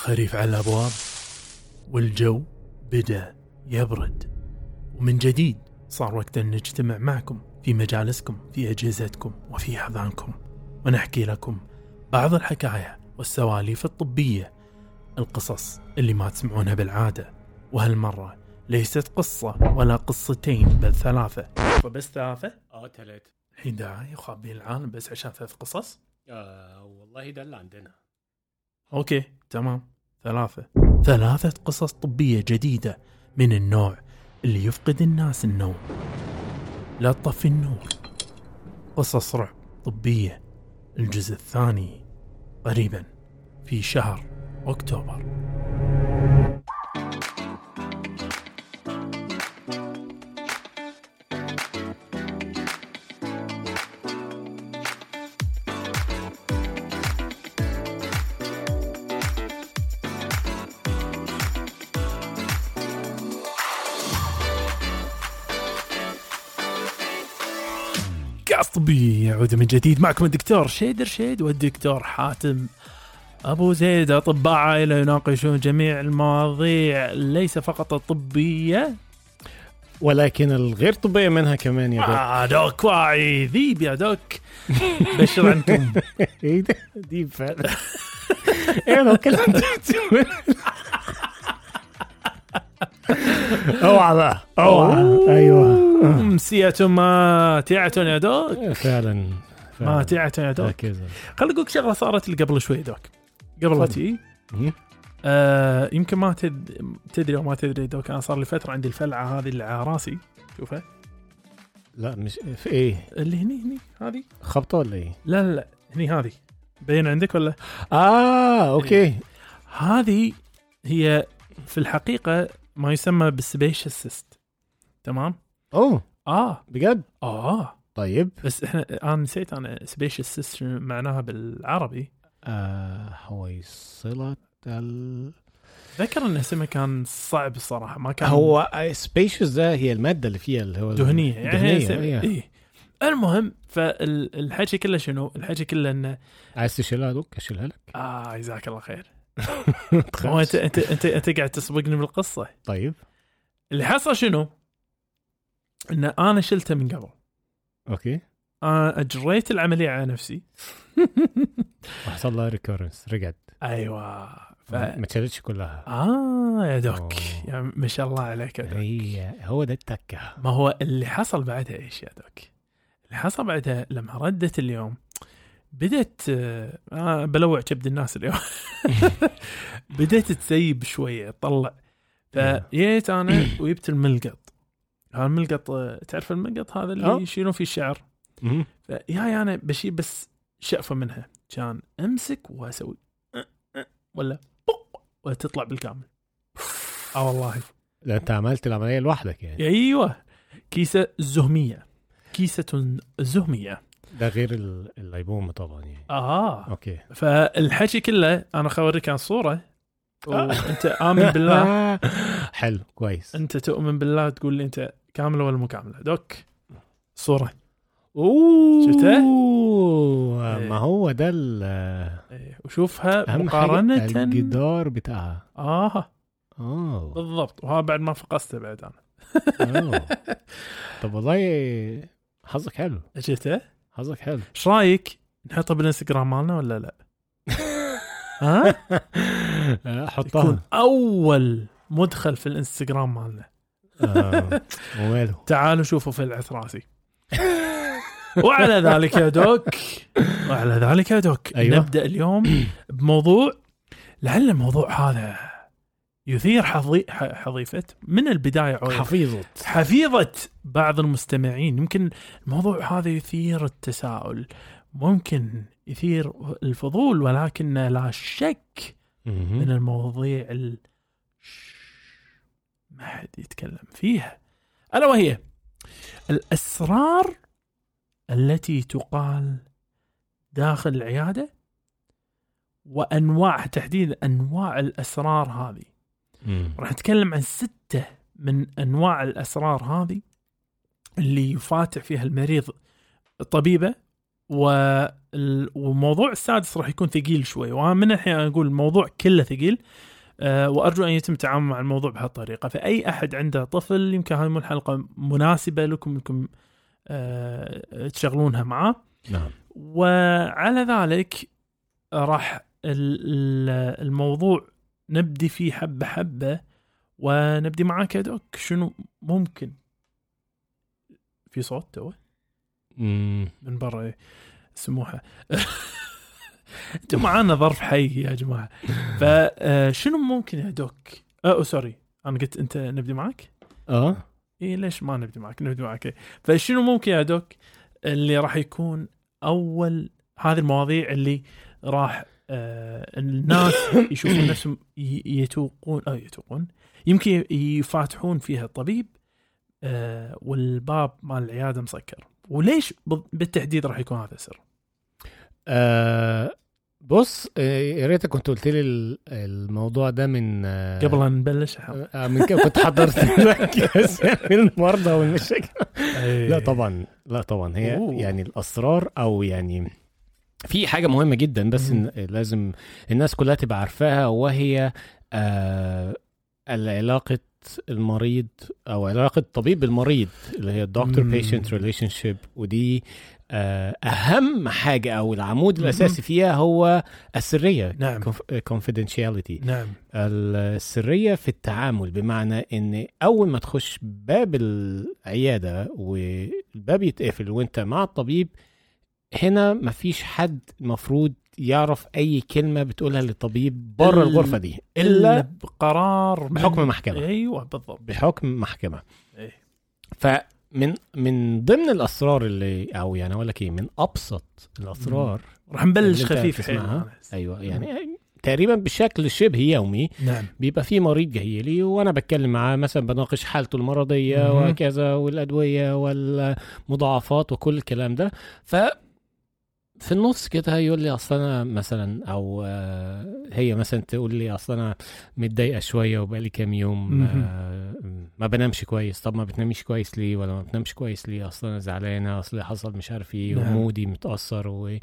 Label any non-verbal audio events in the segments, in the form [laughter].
خريف على الأبواب والجو بدأ يبرد. ومن جديد صار وقت أن نجتمع معكم في مجالسكم في أجهزتكم وفي أحضانكم. ونحكي لكم بعض الحكايا والسواليف الطبية القصص اللي ما تسمعونها بالعادة. وهالمرة ليست قصة ولا قصتين بل ثلاثة. وبس ثلاثة؟ آه تلات الحين داعي يخابين العالم بس عشان ثلاث قصص؟ آه والله ده اللي عندنا. أوكي تمام. ثلاثة. ثلاثة قصص طبية جديدة من النوع اللي يفقد الناس النوم. لا تطفي النور. قصص رعب طبية. الجزء الثاني قريبا في شهر أكتوبر. يعود من جديد معكم الدكتور شيدر شيد والدكتور حاتم أبو زيد. أطباء عائلة يناقشون جميع المواضيع ليس فقط الطبية. ولكن الغير طبية منها كمان يا دوك آه دوك واعي ذيب يا دوك. بشر عنكم. [laughs] إيه ده دي فعلا. [laughs] إيه لو [laughs] [laughs] اوعى بقى أوعى. أيوه. مسية ما تيعة يا دوك؟ فعلا ما فعلا. تيعة يا دوك؟ خليني أقول شغلة صارت لي قبل شوي دوك. قبل لا. تجي. مم. آه يمكن ما تد... تدري أو ما تدري دوك أنا صار لي فترة عندي الفلعة هذه اللي على راسي. شوفها. لا مش في إيه؟ اللي هني هني هذه. خبطة ولا إيه؟ لا لا لا هني هذه. بين عندك ولا؟ آه أوكي. هذه هي في الحقيقة ما يسمى بال sebaceous cyst. تمام؟ أوه. آه. بجد؟ آه. طيب. بس إحنا أنا نسيت أنا sebaceous cyst شنو معناها بالعربي. آه حويصلة ال... ذكر إن اسمه كان صعب الصراحه ما كان هو sebaceous ده هي المادة اللي فيها اللي هو دهنية يعني دهنية seb... إيه. المهم فالحكي كله شنو؟ الحكي كله إنه عايز تشيلها doc أشيلها لك. آه جزاك الله خير. هو [laughs] انت انت انت انت قاعد تسبقني بالقصة. طيب. اللي حصل شنو؟ إن أنا شلته من قبل. Okay. أنا أجريت العملية على نفسي. [laughs] وحصل لها recurrence رجعت أيوه. ف... ما تشالتش كلها. آه يا doc. أوه. يا ما شاء الله عليك يا doc. هي هو ده التكة. ما هو اللي حصل بعدها إيش يا doc؟ اللي حصل بعدها لما ردت اليوم بدت آه بلوع كبد الناس اليوم. [laughs] بديت تسيب شوية تطلع فجيت أنا وجبت الملقط. هذا الملقط آه، تعرف الملقط هذا اللي آه. يشيلون فيه الشعر. فيا أنا بشيل بس شقفة منها. كان أمسك وأسوي أه، ولا وتطلع بالكامل. آه والله. لا أنت عملت العملية لوحدك يعني. أيوه. كيسة زهمية. كيسة زهمية. ده غير ال- الليبومة طبعا يعني. آه. أوكي. فالحكي كله أنا خوريك عن صورة. وانت آمن بالله. [laughs] حلو كويس. أنت تؤمن بالله تقول لي أنت كاملة ولا مو كاملة. دوك صورة. أوه. شفته؟ ما هو ده ال- إيه، وشوفها مقارنة. الجدار بتاعها. آه. آه بالضبط. وها بعد ما فقسته بعد أنا. طب والله حظك حلو. [laughs] شفته؟ حظك حلو. إيش رأيك؟ نحطه بالإنستغرام مالنا ولا لا؟ [laughs] ها؟ يكون حطها. أول مدخل في الإنستغرام مالنا. آه، [laughs] تعالوا شوفوا في العتراسي وعلى ذلك يا دوك. وعلى ذلك يا دوك. أيوة. نبدأ اليوم [clears throat] بموضوع لعل الموضوع هذا يثير حظي ح- حظيفة. من البداية عويل. حفيظة. حفيظة بعض المستمعين. يمكن الموضوع هذا يثير التساؤل. ممكن يثير الفضول ولكن لا شك من المواضيع ال... ما حد يتكلم فيها. ألا وهي الأسرار التي تقال داخل العيادة وأنواع تحديدا أنواع الأسرار هذه. راح نتكلم عن ستة من أنواع الأسرار هذه اللي يفاتح فيها المريض طبيبة وال- والموضوع السادس راح يكون ثقيل شوي. وأنا من الحين أقول الموضوع كله ثقيل أه وأرجو أن يتم التعامل مع الموضوع بهالطريقة. فأي أحد عنده طفل يمكن هذه الحلقة مناسبة لكم انكم أه تشغلونها معاه. نعم. وعلى ذلك راح ال- ال- الموضوع نبدي فيه حبة حبة ونبدي معاك يا doc شنو ممكن؟ في صوت تو. من برا إيه. سموحة. [laughs] أنتم معانا ظرف حي يا جماعة. فشنو ممكن يا doc؟ أه sorry. أنا قلت أنت نبدي معك آه. اي ليش ما نبدي معك نبدي معك إيه. فشنو ممكن يا دوك؟ اللي راح يكون أول هذه المواضيع اللي راح آه الناس [coughs] يشوفون نفسهم يتوقون أو يتوقون يمكن يفاتحون فيها الطبيب آه والباب مال العيادة مسكر وليش بال- بالتحديد راح يكون هذا السر آه، بص آه، يا ريتك كنت قلت لي ال- الموضوع ده من آه، قبل أن نبلش. آه، من كده كنت حضرت [laughs] لك [laughs] المرضى والمشاكل. لا طبعا لا طبعا هي أوه. يعني الأسرار أو يعني في حاجة مهمة جدا بس. إن لازم الناس كلها تبقى عارفاها وهي آه العلاقة المريض أو علاقة طبيب بالمريض اللي هي الدكتور. patient relationship ودي آه أهم حاجة أو العمود. الأساسي فيها هو السرية نعم confidentiality نعم السرية في التعامل بمعنى إن أول ما تخش باب العيادة والباب يتقفل وأنت مع الطبيب هنا مفيش حد المفروض يعرف أي كلمة بتقولها للطبيب بره ال- الغرفة دي إلا بقرار بحكم محكمة أيوه بالضبط بحكم محكمة إيه. فمن من ضمن الأسرار اللي أو يعني أقول لك إيه من أبسط الأسرار راح نبلش خفيف. أنا أحس. أيوه يعني تقريبا بشكل شبه يومي نعم بيبقى في مريض جاي لي وأنا بتكلم معاه مثلا بناقش حالته المرضية مهم. وكذا والأدوية والمضاعفات وكل الكلام ده ف في النص كده يقول لي أصل أنا مثلا أو آه، هي مثلا تقول لي أصل أنا متضايقة شوية وبقالي كام يوم. آه، ما بنامش كويس طب ما بتناميش كويس ليه ولا ما بتنامش كويس ليه أصل أنا زعلانة أصل حصل مش عارف إيه نعم. ومودي متأثر و...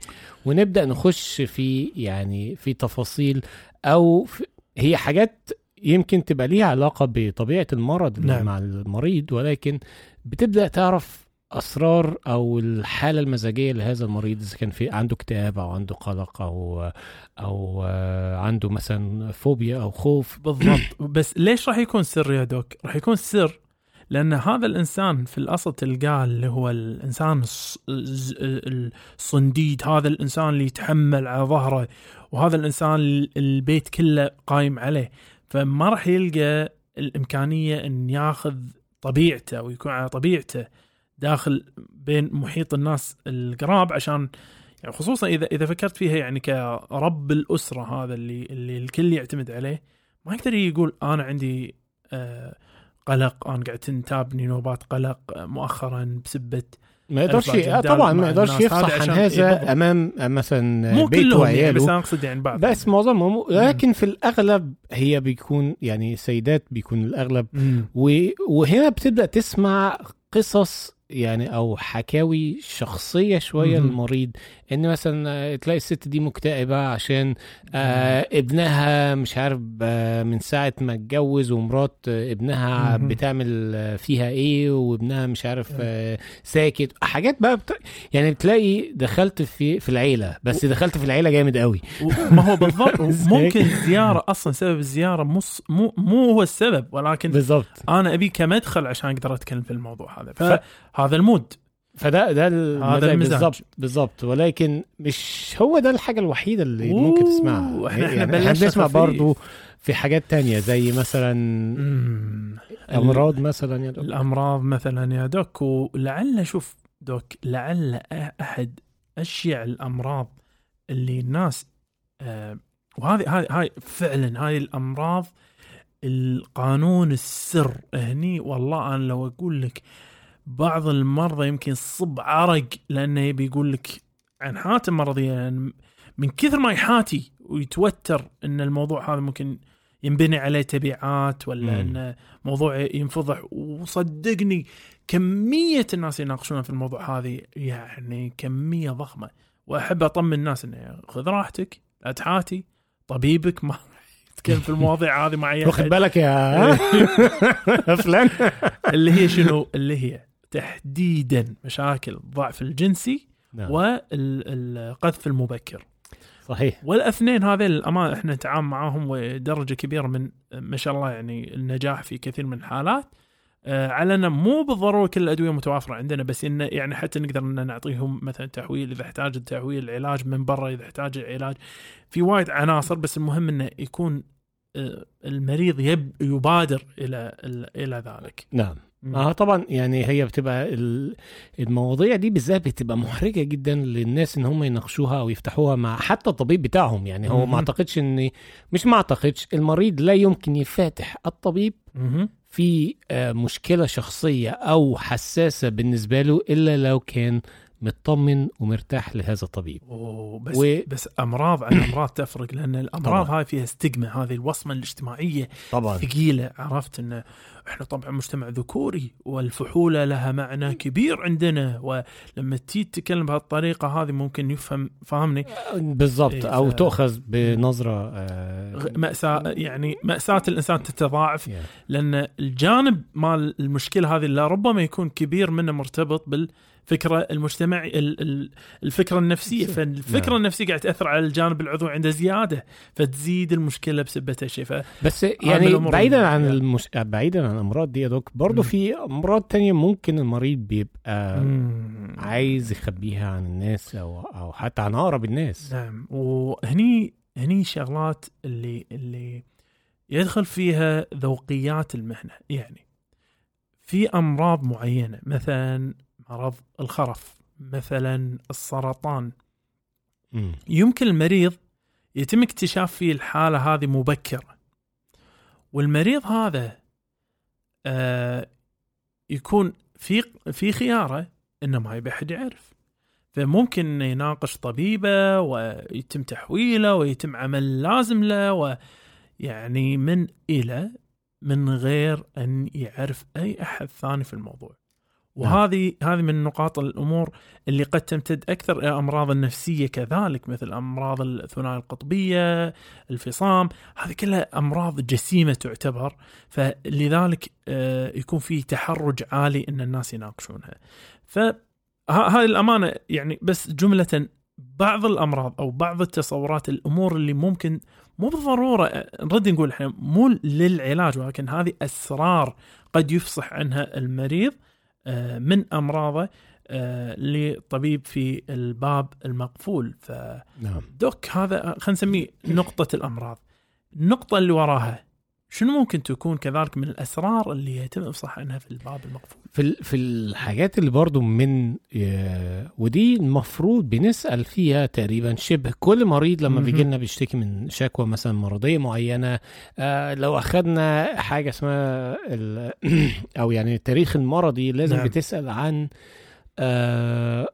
ونبدأ نخش في يعني في تفاصيل أو في هي حاجات يمكن تبقى ليها علاقة بطبيعة المرض نعم. مع المريض ولكن بتبدأ تعرف اسرار أو الحالة المزاجية لهذا المريض إذا كان في عنده اكتئاب أو عنده قلق أو أو آه، عنده مثلا فوبيا أو خوف. بالضبط. بس ليش راح يكون سر يا دوك؟ راح يكون سر لأن هذا الإنسان في الاصل تلقاه اللي هو الإنسان الصنديد هذا الإنسان اللي يتحمل على ظهره وهذا الإنسان ال- البيت كله قايم عليه. فما راح يلقى الإمكانية إن ياخذ طبيعته ويكون على طبيعته. داخل بين محيط الناس القراب عشان يعني خصوصا إذا إذا فكرت فيها يعني كرب الأسرة هذا اللي اللي الكل يعتمد عليه ما يقدر يقول أنا عندي آه، قلق أنا قاعد تنتابني نوبات قلق آه، مؤخرا بسبة ما يقدرش آه طبعا ما يقدرش. هذا يفصح عن عشان- إيه. هذا أمام مثلا مو بيته كلهم يعني وعياله بس أنا أقصد يعني بعض بس معظمهم لكن في الأغلب هي بيكون يعني سيدات بيكون الأغلب مم. وهنا بتبدأ تسمع قصص يعني أو حكاوي شخصية شوية. للمريض إن مثلا آه، تلاقي الست دي مكتئبة عشان آه ابنها مش عارف آه من ساعة ما اتجوز ومرات آه ابنها. بتعمل آه، فيها إيه وابنها مش عارف آه ساكت. حاجات بقى بت... يعني بتلاقي دخلت في في العيلة. بس دخلت في العيلة جامد قوي ما هو بالضبط؟ [laughs] ممكن الزياره أصلا سبب الزيارة مو مو مو هو السبب. ولكن بالظبط أنا أبي كمدخل عشان أقدر أتكلم في الموضوع هذا. ف- فهذا المود فده ده المزاج. بالظبط بالظبط ولكن مش هو ده الحاجة الوحيدة اللي ممكن أوه، تسمعها إحنا- إحنا يعني بلشنا بنسمع. برضو في حاجات تانية زي مثلا مم. امراض مثلا يا دكتور. الأمراض مثلا يا دوك ولعل شوف دوك لعل أحد أشيع الأمراض اللي الناس آه وهذه هاي هاي فعلا هاي الأمراض القانون السر هني والله أنا لو أقول لك بعض المرضى يمكن صب عرق لأنه يبي يقول لك عن حالته المرضيه يعني من كثر ما يحاتي ويتوتر إن الموضوع هذا ممكن ينبني عليه تبعات ولا مم. انه موضوع ينفضح. وصدقني كمية الناس يناقشون في الموضوع هذه يعني كمية ضخمة. وأحب أطمن الناس إنه خذ راحتك لا تحاتي طبيبك ما [laughs] يتكلم في المواضيع هذه مع اي واخد. بالك يا [laughs] فلان اللي هي شنو؟ اللي هي تحديدا مشاكل الضعف الجنسي نعم. والقذف المبكر. صحيح. والأثنين هذين الامانه إحنا نتعامل معاهم ودرجة كبيرة من ما شاء الله يعني النجاح في كثير من الحالات. آه، على أنه مو بالضرورة كل الأدوية متوافرة عندنا بس انه يعني حتى نقدر إن نعطيهم مثلا تحويل إذا احتاج التحويل علاج من برا إذا احتاج العلاج. في وايد عناصر بس المهم إنه يكون آه، المريض يب يبادر إلى إلى ذلك. نعم. آه طبعا يعني هي بتبقى ال- المواضيع دي بالذات بتبقى محرجة جدا للناس إن هم يناقشوها أو يفتحوها مع حتى الطبيب بتاعهم يعني هو. ما أعتقدش إن مش ما أعتقدش المريض لا يمكن يفاتح الطبيب. في آه، مشكلة شخصية أو حساسة بالنسبة له إلا لو كان مطمن ومرتاح لهذا الطبيب وبس و-. بس أمراض عن أمراض تفرق لأن الأمراض طبعاً. هاي فيها ستيغما هذه الوصمة الاجتماعية طبعا ثقيله عرفت إن إحنا طبعا مجتمع ذكوري والفحولة لها معنى كبير عندنا ولما تيجي تتكلم بهالطريقة هذه ممكن يفهم فاهمني بالضبط إيه، أو ف- تؤخذ بنظرة آه، مأساة يعني مأساة الإنسان تتضاعف يعني لأن الجانب مال المشكلة هذه لربما يكون كبير منه مرتبط بالفكرة المجتمعي ال- ال- الفكرة النفسية نعم. فالفكرة النفسية قاعد تأثر على الجانب العضوي عنده زيادة فتزيد المشكلة بسبة هالشيء ف بس يعني بعيدا عن يعني. المش... بعيدا عن الأمراض دي يا دوك برضه. في أمراض تانية ممكن المريض بيبقى مم. عايز يخبيها عن الناس أو أو حتى عن أقرب الناس نعم وهني هني شغلات اللي اللي يدخل فيها ذوقيات المهنة يعني في أمراض معينة مثلا مرض الخرف مثلا السرطان. يمكن المريض يتم اكتشاف فيه الحالة هذه مبكرة والمريض هذا آه يكون في في خيارة إنه ما يبي أحد يعرف فممكن إنه يناقش طبيبه ويتم تحويله ويتم عمل لازم له ويعني من إلى من غير أن يعرف أي أحد ثاني في الموضوع. وهذه هذه من نقاط الأمور اللي قد تمتد أكثر إلى الامراض النفسية كذلك مثل أمراض الثنائيه القطبية، الفصام، هذه كلها أمراض جسيمة تعتبر فلذلك آه، يكون في تحرج عالي إن الناس يناقشونها. فهذه الأمانة يعني بس جملة بعض الأمراض أو بعض التصورات الأمور اللي ممكن مو بالضرورة نرد نقول إحنا مو للعلاج ولكن هذه أسرار قد يفصح عنها المريض من أمراضه آه، لطبيب في الباب المقفول. فدوك نعم. هذا خلينا نسميه نقطة الأمراض. النقطة اللي وراها شنو ممكن تكون كذلك من الأسرار اللي يتم إفصاح عنها في الباب المقفول في في الحاجات اللي برضو من آه، ودي المفروض بنسأل فيها تقريبا شبه كل مريض لما. بيجي لنا بيشتكي من شكوى مثلا مرضية معينة آه، لو أخذنا حاجة اسمها [clears throat] أو يعني التاريخ المرضي لازم نعم. بتسأل عن آه،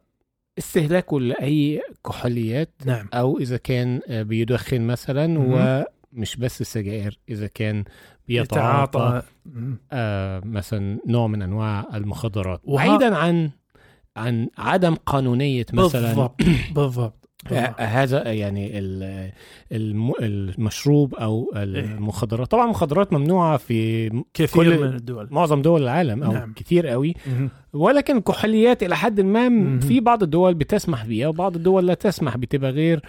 استهلاكه لأي كحوليات نعم أو إذا كان بيدخن مثلا مهم. ومش بس السجائر إذا كان بيتعاطى. آه مثلا نوع من أنواع المخدرات. وها- بعيدا عن عن عدم قانونية مثلا بالضبط بالضبط. هذا يعني ال- الم- المشروب أو المخدرات طبعا المخدرات ممنوعة في كثير كل- من الدول معظم دول العالم أو نعم. كتير قوي. ولكن الكحوليات إلى حد ما. في بعض الدول بتسمح بيها وبعض الدول لا تسمح بتبقى غير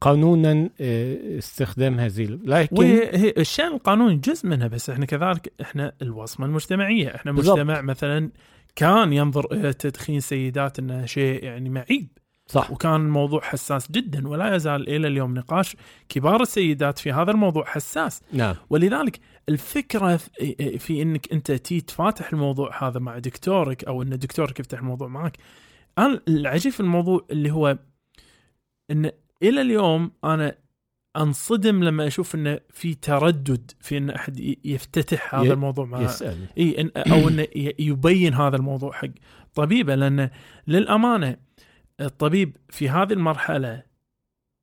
قانونا آه، استخدام هذه لكن وهي الشأن القانوني جزء منها بس إحنا كذلك إحنا الوصمة المجتمعية إحنا بالضبط. مجتمع مثلا كان ينظر إلى تدخين سيدات انه شيء يعني معيب صح. وكان الموضوع حساس جدا ولا يزال إلى اليوم نقاش كبار السيدات في هذا الموضوع حساس. نعم. ولذلك الفكرة في, إنك أنت تي تفاتح الموضوع هذا مع دكتورك أو إن دكتورك يفتح الموضوع معك. أنا العجيب في الموضوع اللي هو إن إلى اليوم أنا أنصدم لما أشوف انه في تردد في إن أحد يفتتح هذا الموضوع مع يسأل. إي إن أو انه يبين هذا الموضوع حق طبيبه. لأن للأمانة الطبيب في هذه المرحلة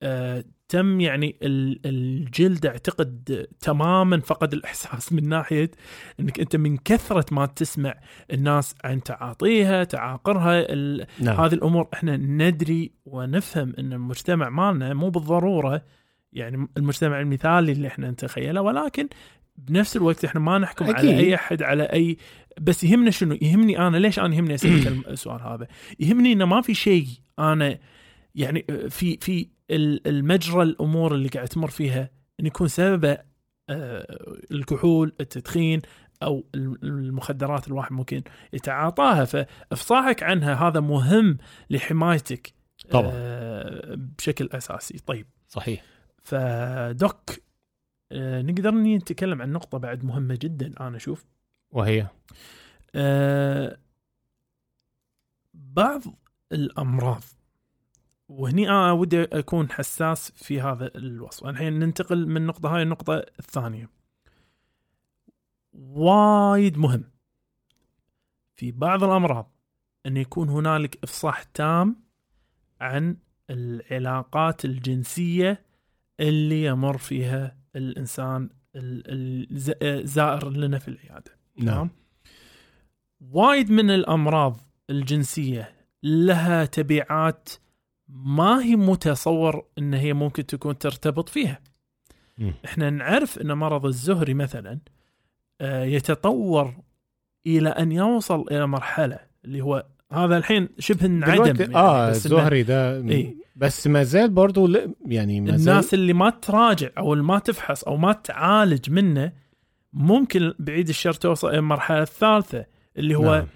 آه، تم يعني ال- الجلد اعتقد تماما فقد الإحساس من ناحية إنك أنت من كثرة ما تسمع الناس عن تعاطيها تعاقرها ال- نعم هذه الأمور إحنا ندري ونفهم إن المجتمع مالنا مو بالضرورة يعني المجتمع المثالي اللي إحنا نتخيله ولكن بنفس الوقت إحنا ما نحكم أكيد. على أي أحد على أي بس يهمنا شنو؟ يهمني أنا ليش أنا يهمني اسالك [clears throat] السؤال هذا؟ يهمني إنه ما في شيء أنا يعني في في ال- المجرى الأمور اللي قاعد تمر فيها إن يكون سببه آه، الكحول، التدخين أو الم- المخدرات الواحد ممكن يتعاطاها فإفصاحك عنها هذا مهم لحمايتك طبعا. آه، بشكل أساسي. طيب صحيح فدوك آه، نقدر نتكلم عن نقطة بعد مهمة جدا أنا أشوف وهي؟ آه، بعض الأمراض وهني أنا ودي أكون حساس في هذا الوصف. الحين ننتقل من النقطة هاي النقطة الثانية. وايد مهم في بعض الأمراض أن يكون هنالك إفصاح تام عن العلاقات الجنسية اللي يمر فيها الإنسان ال- الز- الزائر لنا في العيادة. نعم وايد من الأمراض الجنسية لها تبعات ما هي متصور إن هي ممكن تكون ترتبط فيها. مم. إحنا نعرف إن مرض الزهري مثلا آه، يتطور إلى أن يوصل إلى مرحلة اللي هو هذا الحين شبه انعدم يعني آه الزهري ده إيه. بس ما زال برضه يعني ما زال الناس اللي ما تراجع أو اللي ما تفحص أو ما تعالج منه ممكن بعيد الشر توصل إلى المرحلة الثالثة اللي هو نعم.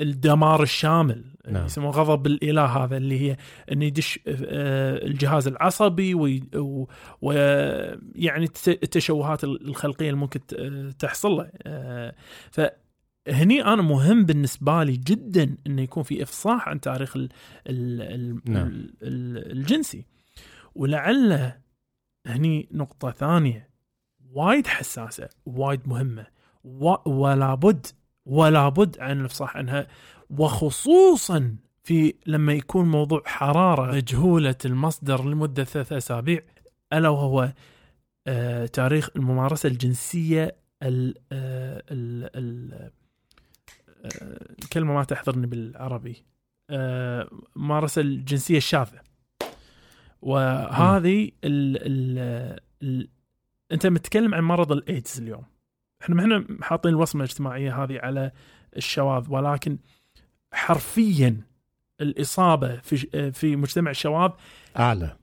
الدمار الشامل نعم. يسموه غضب الإله هذا اللي هي انه يدش آه، الجهاز العصبي ويعني التشوهات الخلقية اللي ممكن ت- تحصل له آه، فهني أنا مهم بالنسبة لي جدا إنه يكون في إفصاح عن تاريخ ال ال ال نعم. ال ال الجنسي ولعل هني نقطة ثانية وايد حساسة وايد مهمة. و- ولا بد ولا بد عن الافصاح عنها. وخصوصا في لما يكون موضوع حرارة مجهولة المصدر لمدة ثلاث أسابيع ألا وهو آه تاريخ الممارسة الجنسية ال آه ال آه الكلمة ما تحضرني بالعربي. آه الممارسه الجنسية الشاذة. وهذه ال ال أنت متكلم عن مرض الإيدز اليوم. إحنا ما إحنا حاطين الوصمة الاجتماعية هذه على الشواذ ولكن حرفيا الإصابة في في مجتمع الشواذ أعلى.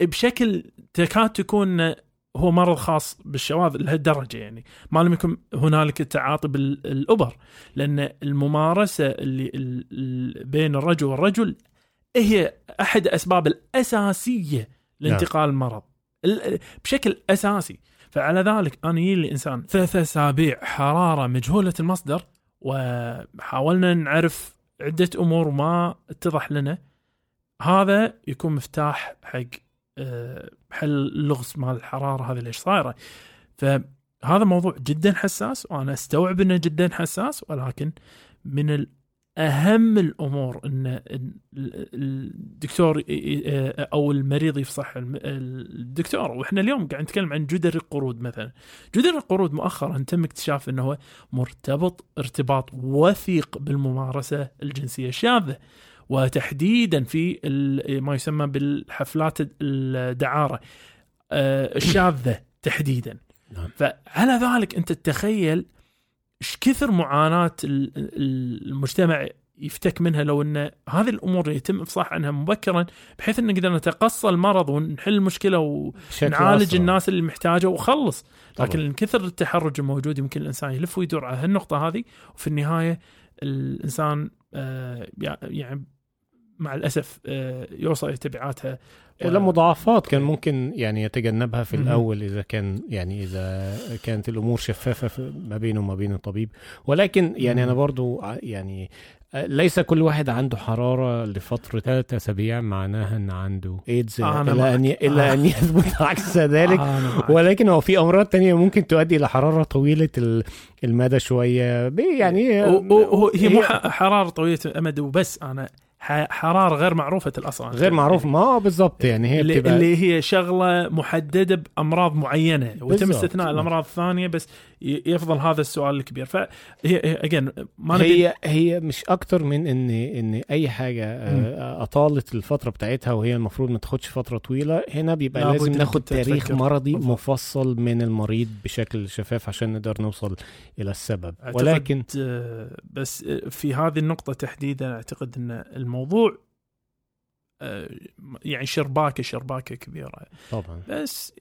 بشكل تكاد تكون هو مرض خاص بالشواذ لهالدرجة يعني. ما لم يكن هنالك التعاطي بالأبر لأن الممارسة اللي ال- ال- بين الرجل والرجل هي أحد الاسباب الأساسية لانتقال المرض. ال- بشكل أساسي. فعلى ذلك أنا يجي لي إنسان ثلاث أسابيع حرارة مجهولة المصدر وحاولنا نعرف عدة أمور ما اتضح لنا هذا يكون مفتاح حق آه، حل اللغز مال الحرارة هذه ليش صايرة. فهذا موضوع جدا حساس وأنا أستوعب إنه جدا حساس ولكن من أهم الأمور إن الدكتور أو المريض يفصح الدكتور. وإحنا اليوم قاعد نتكلم عن جدر القرود مثلا. جدر القرود مؤخرا تم اكتشاف إنه هو مرتبط ارتباط وثيق بالممارسة الجنسية. الشاذه وتحديدا في ما يسمى بالحفلات الدعارة. آه، الشاذه تحديدا. نعم. فعلى ذلك أنت تتخيل إيش كثر معاناة ال- ال- المجتمع يفتك منها لو إن هذه الأمور يتم إفصاح عنها مبكرا بحيث إن نقدر نتقصى المرض ونحل المشكلة ونعالج أسرع. الناس اللي محتاجة وخلص طبعاً. لكن من كثر التحرج الموجود يمكن الإنسان يلف ويدور على هالنقطة هذه وفي النهاية الإنسان آه، يعني مع الأسف آه، يوصل إلى تبعاتها إلى مضاعفات كان ممكن يعني يتجنبها في. الأول إذا كان يعني إذا كانت الأمور شفافة ما بينه وما بين الطبيب ولكن يعني أنا. برضو يعني ليس كل واحد عنده حرارة لفترة ثلاث أسابيع معناها إن عنده ايدز إلا أن إلا آه. أن يثبت [laughs] عكس ذلك آه،. ولكن هو في أمراض تانية ممكن تؤدي إلى حرارة طويلة ال- المدى شوية يعني هي مو حرارة طويلة الامد وبس أنا حرارة غير معروفة الأصل غير معروف ما بالضبط يعني هي اللي, اللي هي شغلة محددة بأمراض معينة بالضبط. استثناء الأمراض الثانية بس يفضل هذا السؤال الكبير. فهي اجين ما نبي هي هي مش أكتر من ان إن أي حاجة آه، أطالت الفترة بتاعتها وهي المفروض ما تاخدش فترة طويلة هنا بيبقى لابد لازم ناخد تاريخ. مرضي بالضبط. مفصل من المريض بشكل شفاف عشان نقدر نوصل إلى السبب. أعتقد، ولكن آه، بس آه، في هذه النقطة تحديدا أعتقد أن الموضوع يعني شرباكة شرباكة كبيرة. طبعا. بس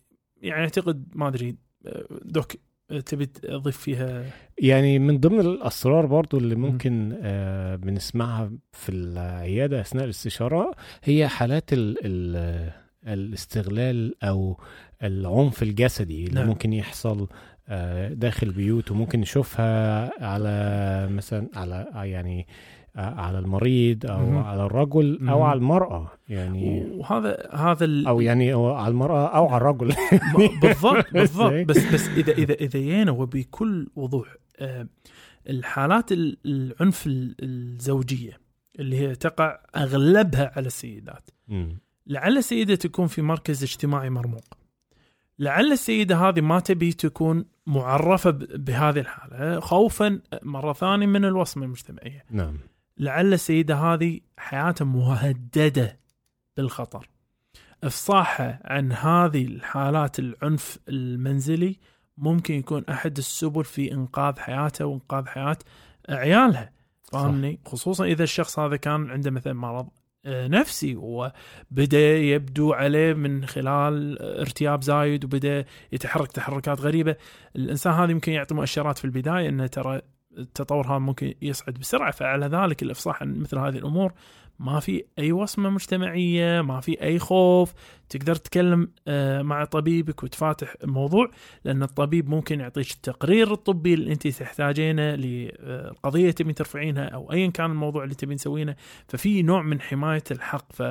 يعني أعتقد ما أدري آه، دوك تبي تضيف فيها يعني من ضمن الأسرار برضو اللي ممكن آه بنسمعها في العيادة أثناء الاستشارة هي حالات ال ال الاستغلال أو العنف الجسدي اللي نعم. ممكن يحصل آه داخل بيوت وممكن نشوفها على مثلا على يعني على المريض أو مهم. على الرجل أو مهم. على المرأة يعني وهذا هذا ال- أو يعني على المرأة أو على الرجل [laughs] [laughs] بالضبط بالضبط. بس بس اذا اذا إذا جينا وبكل وضوح آه، الحالات ال- العنف ال- الزوجية اللي هي تقع أغلبها على السيدات مم. لعل السيدة تكون في مركز اجتماعي مرموق لعل السيدة هذه ما تبي تكون معرفة بهذه الحالة خوفا مرة ثانية من الوصمة المجتمعية نعم لعل السيدة هذه حياتها مهددة بالخطر. إفصاحها عن هذه الحالات العنف المنزلي ممكن يكون أحد السبل في إنقاذ حياتها وإنقاذ حياة عيالها فاهمني؟ خصوصا إذا الشخص هذا كان عنده مثلا مرض آه، نفسي وبدأ يبدو عليه من خلال ارتياب زايد وبدأ يتحرك تحركات غريبة. الإنسان هذا يمكن يعطي مؤشرات في البداية إنه ترى التطور هذا ممكن يصعد بسرعة فعلى ذلك الإفصاح عن مثل هذه الأمور ما في أي وصمة مجتمعية ما في أي خوف تقدر تتكلم آه، مع طبيبك وتفاتح الموضوع لأن الطبيب ممكن يعطيك التقرير الطبي اللي أنت تحتاجينه للقضيه تبين ترفعينها أو ايا كان الموضوع اللي تبين تسوينه ففي نوع من حماية الحق.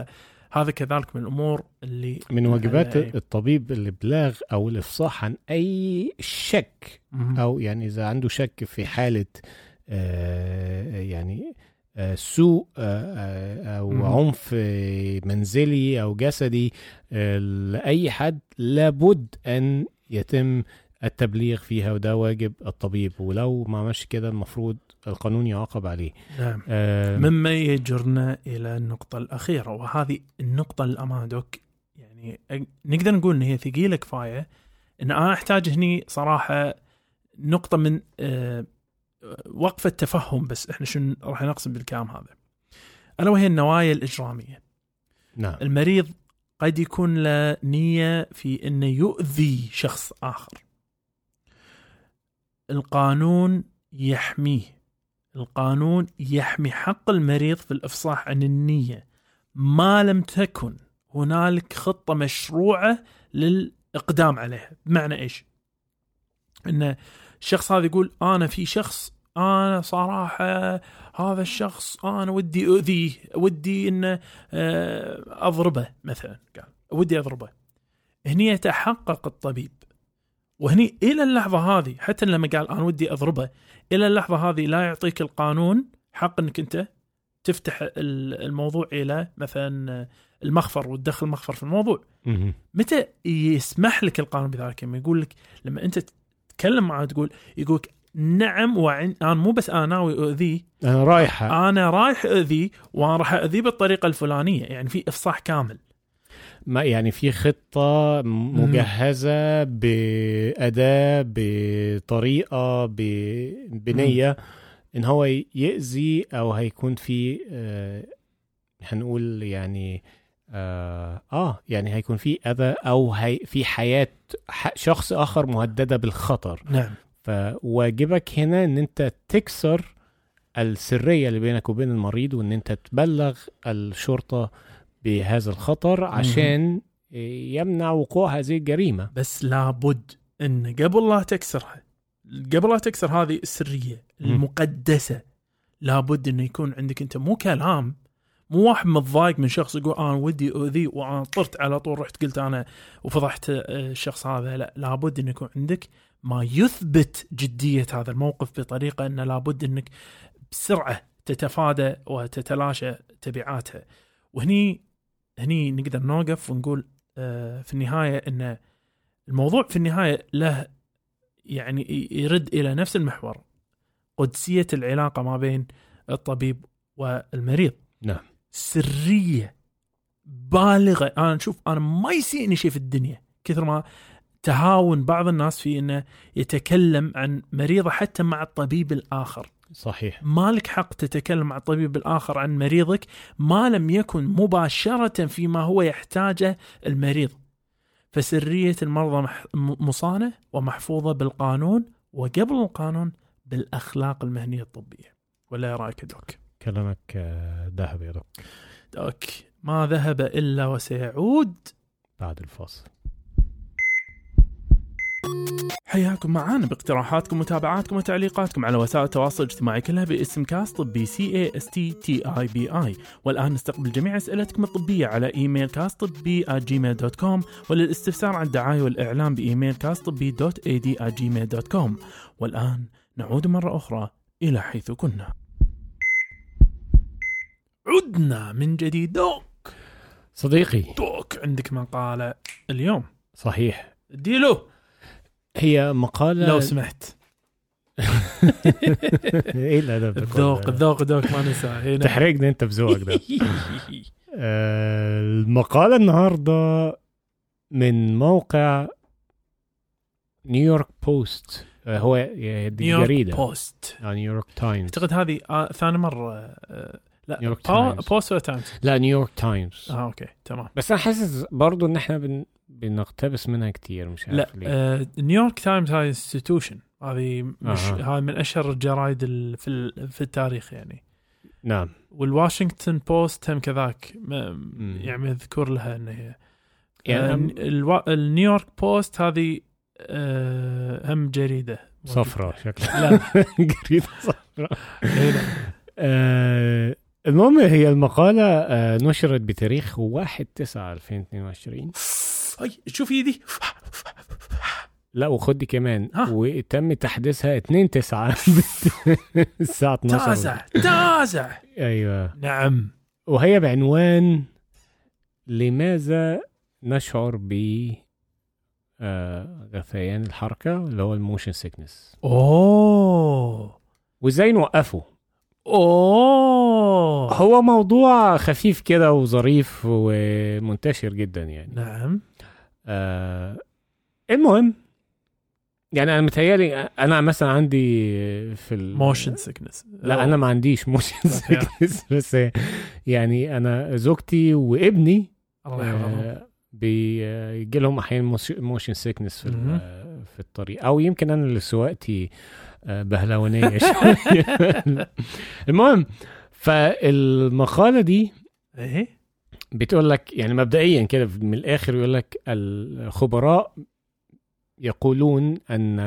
فهذا كذلك من الأمور اللي من واجبات آه، الطبيب الإبلاغ أو الإفصاح عن أي شك. أو يعني إذا عنده شك في حالة آه، يعني آه، سوء آه، أو مم. عنف منزلي أو جسدي لأي حد لابد أن يتم التبليغ فيها وده واجب الطبيب ولو ما عملش كده المفروض القانون يعاقب عليه. نعم. آه، مما يجرنا إلى النقطة الأخيرة وهذه النقطة للامانه دوك يعني نقدر نقول إن هي ثقيلة كفاية إن أنا أحتاج هني صراحة نقطة من آه، وقفه تفهم بس إحنا شنو راح نقصد بالكلام هذا. ألا وهي النوايا الإجرامية. نعم. المريض قد يكون له نية في إنه يؤذي شخص آخر. القانون يحميه. القانون يحمي حق المريض في الإفصاح عن النية. ما لم تكن هنالك خطة مشروعة للإقدام عليها. بمعنى إيش؟ إن الشخص هذا يقول أنا في شخص أنا صراحة هذا الشخص أنا ودي أؤذيه ودي إنه آه، أضربه مثلا. قال ودي أضربه. هني يتحقق الطبيب. وهني إلى اللحظة هذه حتى لما قال أنا ودي أضربه إلى اللحظة هذه لا يعطيك القانون حق إنك أنت تفتح ال- الموضوع إلى مثلا المخفر وتدخل المخفر في الموضوع. متى يسمح لك القانون بذلك؟ لما يقول لك لما أنت تتكلم معه تقول يقول لك نعم وعن أنا مو بس أنا ناوي اؤذيه أنا رايحة. أنا رايح اؤذيه وأنا راح اؤذيه بالطريقة الفلانية يعني في إفصاح كامل. ما يعني في خطة مجهزة بأداة بطريقة بنية إن هو يأذي أو هيكون في آه هنقول يعني آه, آه يعني هيكون في أذى أو هي في حياة شخص آخر مهددة بالخطر. نعم. فواجبك هنا إن أنت تكسر السرية اللي بينك وبين المريض وإن أنت تبلغ الشرطة بهذا الخطر عشان يمنع وقوع هذه الجريمة. بس لابد إن قبل لا تكسرها قبل لا تكسر هذه السرية. المقدسة لابد إنه يكون عندك أنت مو كلام مو واحد متضايق من شخص يقول أنا ودي اؤذيه وأنا طرت على طول رحت قلت أنا وفضحت آه، الشخص هذا لا لابد إنه يكون عندك ما يثبت جدية هذا الموقف بطريقة إنه لابد إنك بسرعة تتفادى وتتلاشى تبعاتها. وهني هني نقدر نوقف ونقول آه، في النهاية إن الموضوع في النهاية له يعني يرد إلى نفس المحور قدسية العلاقة ما بين الطبيب والمريض. نعم. سرية بالغة. أنا نشوف أنا ما يسيئني شيء في الدنيا كثر ما تهاون بعض الناس في إنه يتكلم عن مريضه حتى مع الطبيب الآخر. صحيح. ما لك حق تتكلم مع الطبيب الآخر عن مريضك ما لم يكن مباشرة فيما هو يحتاجه المريض. فسرية المرضى مصانة ومحفوظة بالقانون وقبل القانون بالأخلاق المهنية الطبية. ولا رأيك دوك؟ كلامك آه، ذهب يا دكتور دوك ما ذهب إلا وسيعود. بعد الفاصل. حياكم معانا باقتراحاتكم ومتابعاتكم وتعليقاتكم على وسائل التواصل الاجتماعي كلها باسم كاست طبي C A S T T E B B I والآن نستقبل جميع أسئلتكم الطبية على إيميل كاست طبي Gmail dot com وللاستفسار عن الدعاية والاعلام بإيميل كاست طبي dot ad Gmail dot com والآن نعود مرة أخرى إلى حيث كنا. عدنا من جديد. doc. صديقي. doc عندك مقالة اليوم. صحيح. ديلو. هي مقالة لو سمحت. [laughs] إيه الأدب الذوق؟ الذوق الذوق ما ننساه [laughs] تحرجني أنت بذوقك ده. [laughs] آه، المقالة النهاردة من موقع New York Post. آه، هو دي New York جريدة. Post. آه، New York Times. أعتقد هذه آه ثاني آه لا New York Times. Post ولا Times لا New York Times آه okay تمام. بس أنا حاسس برضو إن إحنا بن... بنقتبس منها كتير مش عارف لا ليه. آه New York Times هاي institution هذه مش أها. هاي من أشهر الجرايد ال- في ال- في التاريخ يعني. نعم. وال Washington Post هم كذاك ما- مم. يعني مذكور لها إن هي. يعني آه الوا- ال New York Post هذه آه هم جريدة. صفراء شكلها. لا. [laughs] جريدة صفراء. إيه. آه المهم هي المقالة آه نشرت بتاريخ 1 9 2022 هاي شوف ايدي لا وخد دي كمان. وتم تحديثها 2 9 [laughs] الساعة 12 تازع تازع. أيوه. نعم. وهي بعنوان لماذا نشعر ب آه غثيان الحركة اللي هو ال motion sickness؟ أوه. وإزاي نوقفه؟ أوه. هو موضوع خفيف كده وظريف ومنتشر جدا يعني. نعم. آه المهم يعني أنا متهيألي أنا مثلا عندي في ال... motion sickness لا أنا ما عنديش motion [laughs] sickness بس يعني أنا زوجتي وابني الله يحفظهم آه بيجي لهم أحيانا motion sickness في في الطريق أو يمكن أنا اللي سواقتي آه، بهلوانيه شوية [laughs] المهم فالمقالة دي إيه؟ بتقول لك يعني مبدئيا كده من الآخر يقول لك الخبراء يقولون أن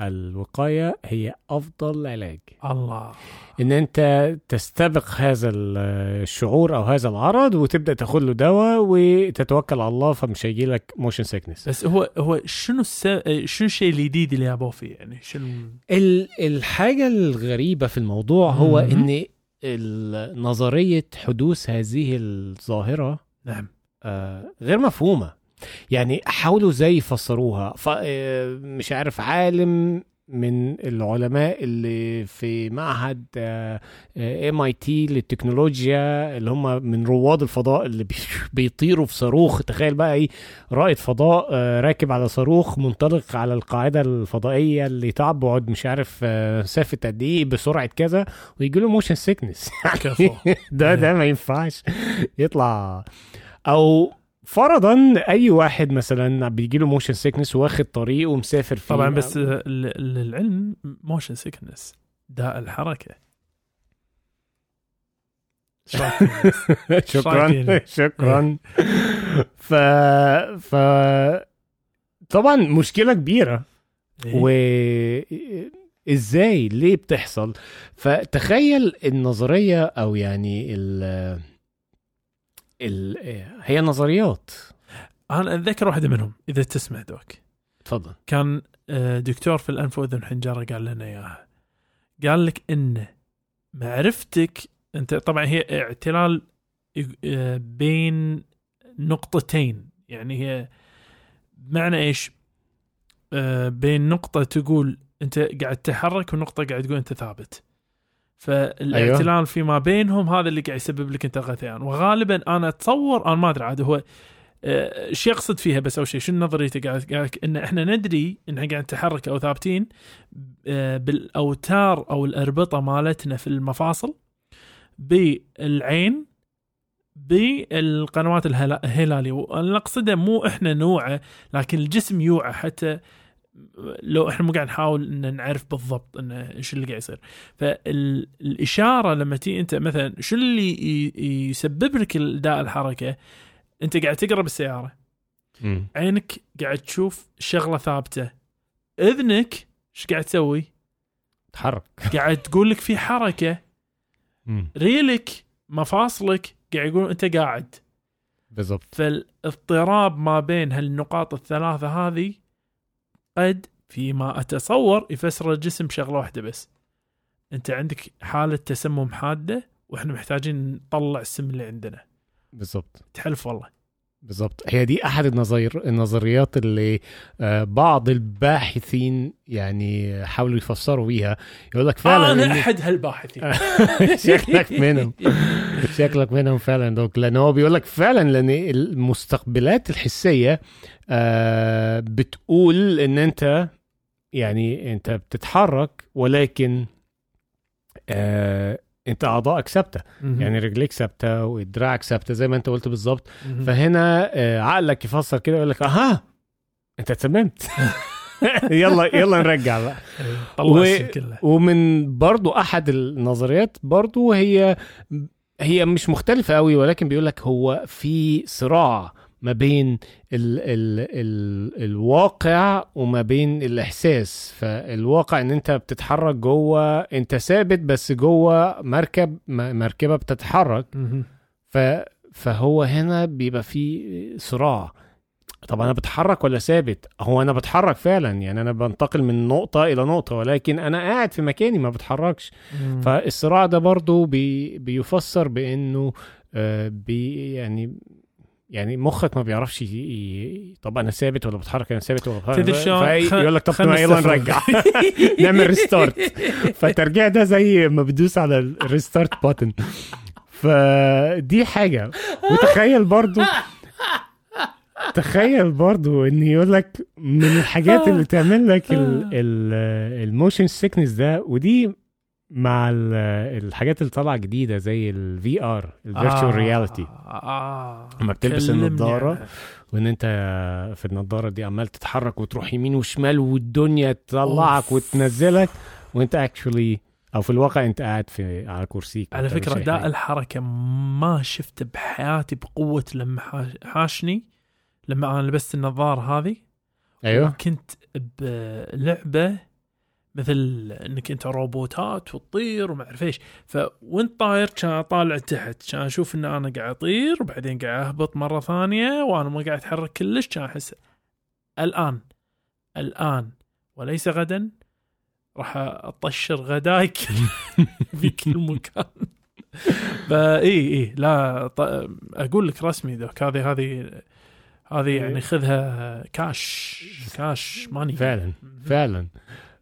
الوقاية هي أفضل علاج. الله. إن أنت تستبق هذا الشعور أو هذا العرض وتبدأ تاخد له دواء وتتوكل على الله فمش هيجي لك motion sickness بس هو هو شنو الس... شنو الشيء الجديد اللي جابوه فيه؟ يعني شنو؟ الحاجة الغريبة في الموضوع هو مهم. إن ال- نظرية حدوث هذه الظاهرة نعم. آه، غير مفهومة. يعني حاولوا إزاي يفسروها. آه، مش عارف عالم من العلماء اللي في معهد MIT للتكنولوجيا اللي هم من رواد الفضاء اللي بي- [laughs] بيطيروا في صاروخ. تخيل بقى إيه رائد فضاء آه، راكب على صاروخ منطلق على القاعدة الفضائية اللي تبعد مش عارف آه، مسافه قد إيه بسرعة كذا ويجي له motion [laughs] sickness كفو. ده ده [laughs] ما ينفعش يطلع. أو فرضا أي واحد مثلا بيجي له motion sickness واخد طريق ومسافر فيه. طبعا بس للعلم motion sickness داء الحركة؟ [laughs] شكرا [laughs] شكرا. [laughs] ف ف طبعا مشكلة كبيرة. إيه؟ و إزاي؟ ليه بتحصل؟ فتخيل النظرية أو يعني ال هي نظريات. أنا أتذكر واحدة منهم إذا تسمع دوك. اتفضل كان آه، دكتور في الأنف وأذن حنجرة قال لنا إياها. قال لك إن معرفتك أنت طبعا هي اعتلال آه، بين نقطتين. يعني هي بمعنى إيش؟ آه، بين نقطة تقول أنت قاعد تتحرك ونقطة قاعد تقول أنت ثابت. فالاعتلال أيوه. فيما بينهم هذا اللي قاعد يسبب لك أنت الغثيان وغالبا أنا أتصور أنا ما أدري عاد هو آه، شو يقصد فيها بس أول شيء شو نظريته قاعد قاعد إن إحنا ندري إن إحنا قاعد نتحرك أو ثابتين آه، بالأوتار أو الأربطة مالتنا في المفاصل بالعين بالقنوات الهلالية. وأنا أقصده مو إحنا نوعه لكن الجسم يوعى حتى لو إحنا مو قاعد نحاول إن نعرف بالضبط انه إيش اللي قاعد يصير. فالإشارة لما تي أنت مثلا شو اللي يسبب لك داء الحركة؟ أنت قاعد تقرا بالسياره م. عينك قاعد تشوف شغلة ثابتة. إذنك إيش قاعد تسوي؟ تحرك. قاعد تقول لك في حركة. م. ريلك مفاصلك قاعد يقول أنت قاعد. بالضبط. فالاضطراب ما بين هالنقاط الثلاثة هذه قد فيما أتصور يفسر الجسم بشغلة واحدة بس. أنت عندك حالة تسمم حادة وإحنا محتاجين نطلع السم اللي عندنا. بالضبط. تحلف والله. بالضبط. هي دي أحد النظير النظريات اللي آه، بعض الباحثين يعني حاولوا يفسروا بيها. يقول لك فعلا آه أنا أحد هالباحثين. [laughs] شكلك منهم. [laughs] شكلك منهم فعلا دوك. لأن هو بيقول لك فعلا لأن المستقبلات الحسية آه بتقول إن أنت يعني أنت بتتحرك ولكن آه أنت أعضائك ثابتة. يعني رجليك ثابتة ودراعك ثابتة زي ما أنت قلت بالظبط. فهنا آه، عقلك يفسر كده يقول لك أها! أنت اتسممت [laughs] يلا يلا نرجع بقى. و... ومن برضو أحد النظريات برضو هي هي مش مختلفة قوي ولكن بيقول لك هو في صراع ما بين ال ال ال الواقع وما بين الإحساس. فالواقع إن أنت بتتحرك جوه أنت ثابت بس جوه مركب مركبة بتتحرك. ف فهو هنا بيبقى في صراع. طب أنا بتحرك ولا ثابت؟ هو أنا بتحرك فعلا يعني أنا بنتقل من نقطة إلى نقطة ولكن أنا قاعد في مكاني ما بتحركش. فالصراع ده برضو بي بيفسر بإنه آه بي يعني يعني مخك ما بيعرفش ي... طب أنا ثابت ولا بتحرك؟ أنا ثابت ولا بتحرك؟ شلون يقول لك طب يلا نرجع. [laughs] نعمل restart فالترجيع ده زي ما بتدوس على ال restart button فدي حاجة. وتخيل برضو [laughs] تخيل برضو إن يقول لك من الحاجات اللي تعمل لك ال motion sickness ده ودي مع الحاجات اللي طالعة جديدة زي ال VR ال virtual reality لما بتلبس النضارة وإن أنت في النضارة دي عمال تتحرك وتروح يمين وشمال والدنيا تطلعك وتنزلك وأنت اكشولي أو في الواقع أنت قاعد في على كرسيك على فكرة داء الحركة ما شفته بحياتي بقوة لما حاشني. لما أنا لبست النظارة هذه أيوه. كنت بلعبة مثل إنك أنت روبوتات وتطير وما أعرف إيش. فوانت طاير؟ كان اطالع تحت. كان أشوف إن أنا قاعد أطير وبعدين قاعد أهبط مرة ثانية وأنا ما قاعد أتحرك كلش. كان أحس الآن الآن وليس غدا راح أطشر غدايك [laughs] في كل مكان. [laughs] فاي إي لا أقول لك رسمي ذوك. هذه هذه هذه يعني خذها كاش كاش ماني فعلا فعلا.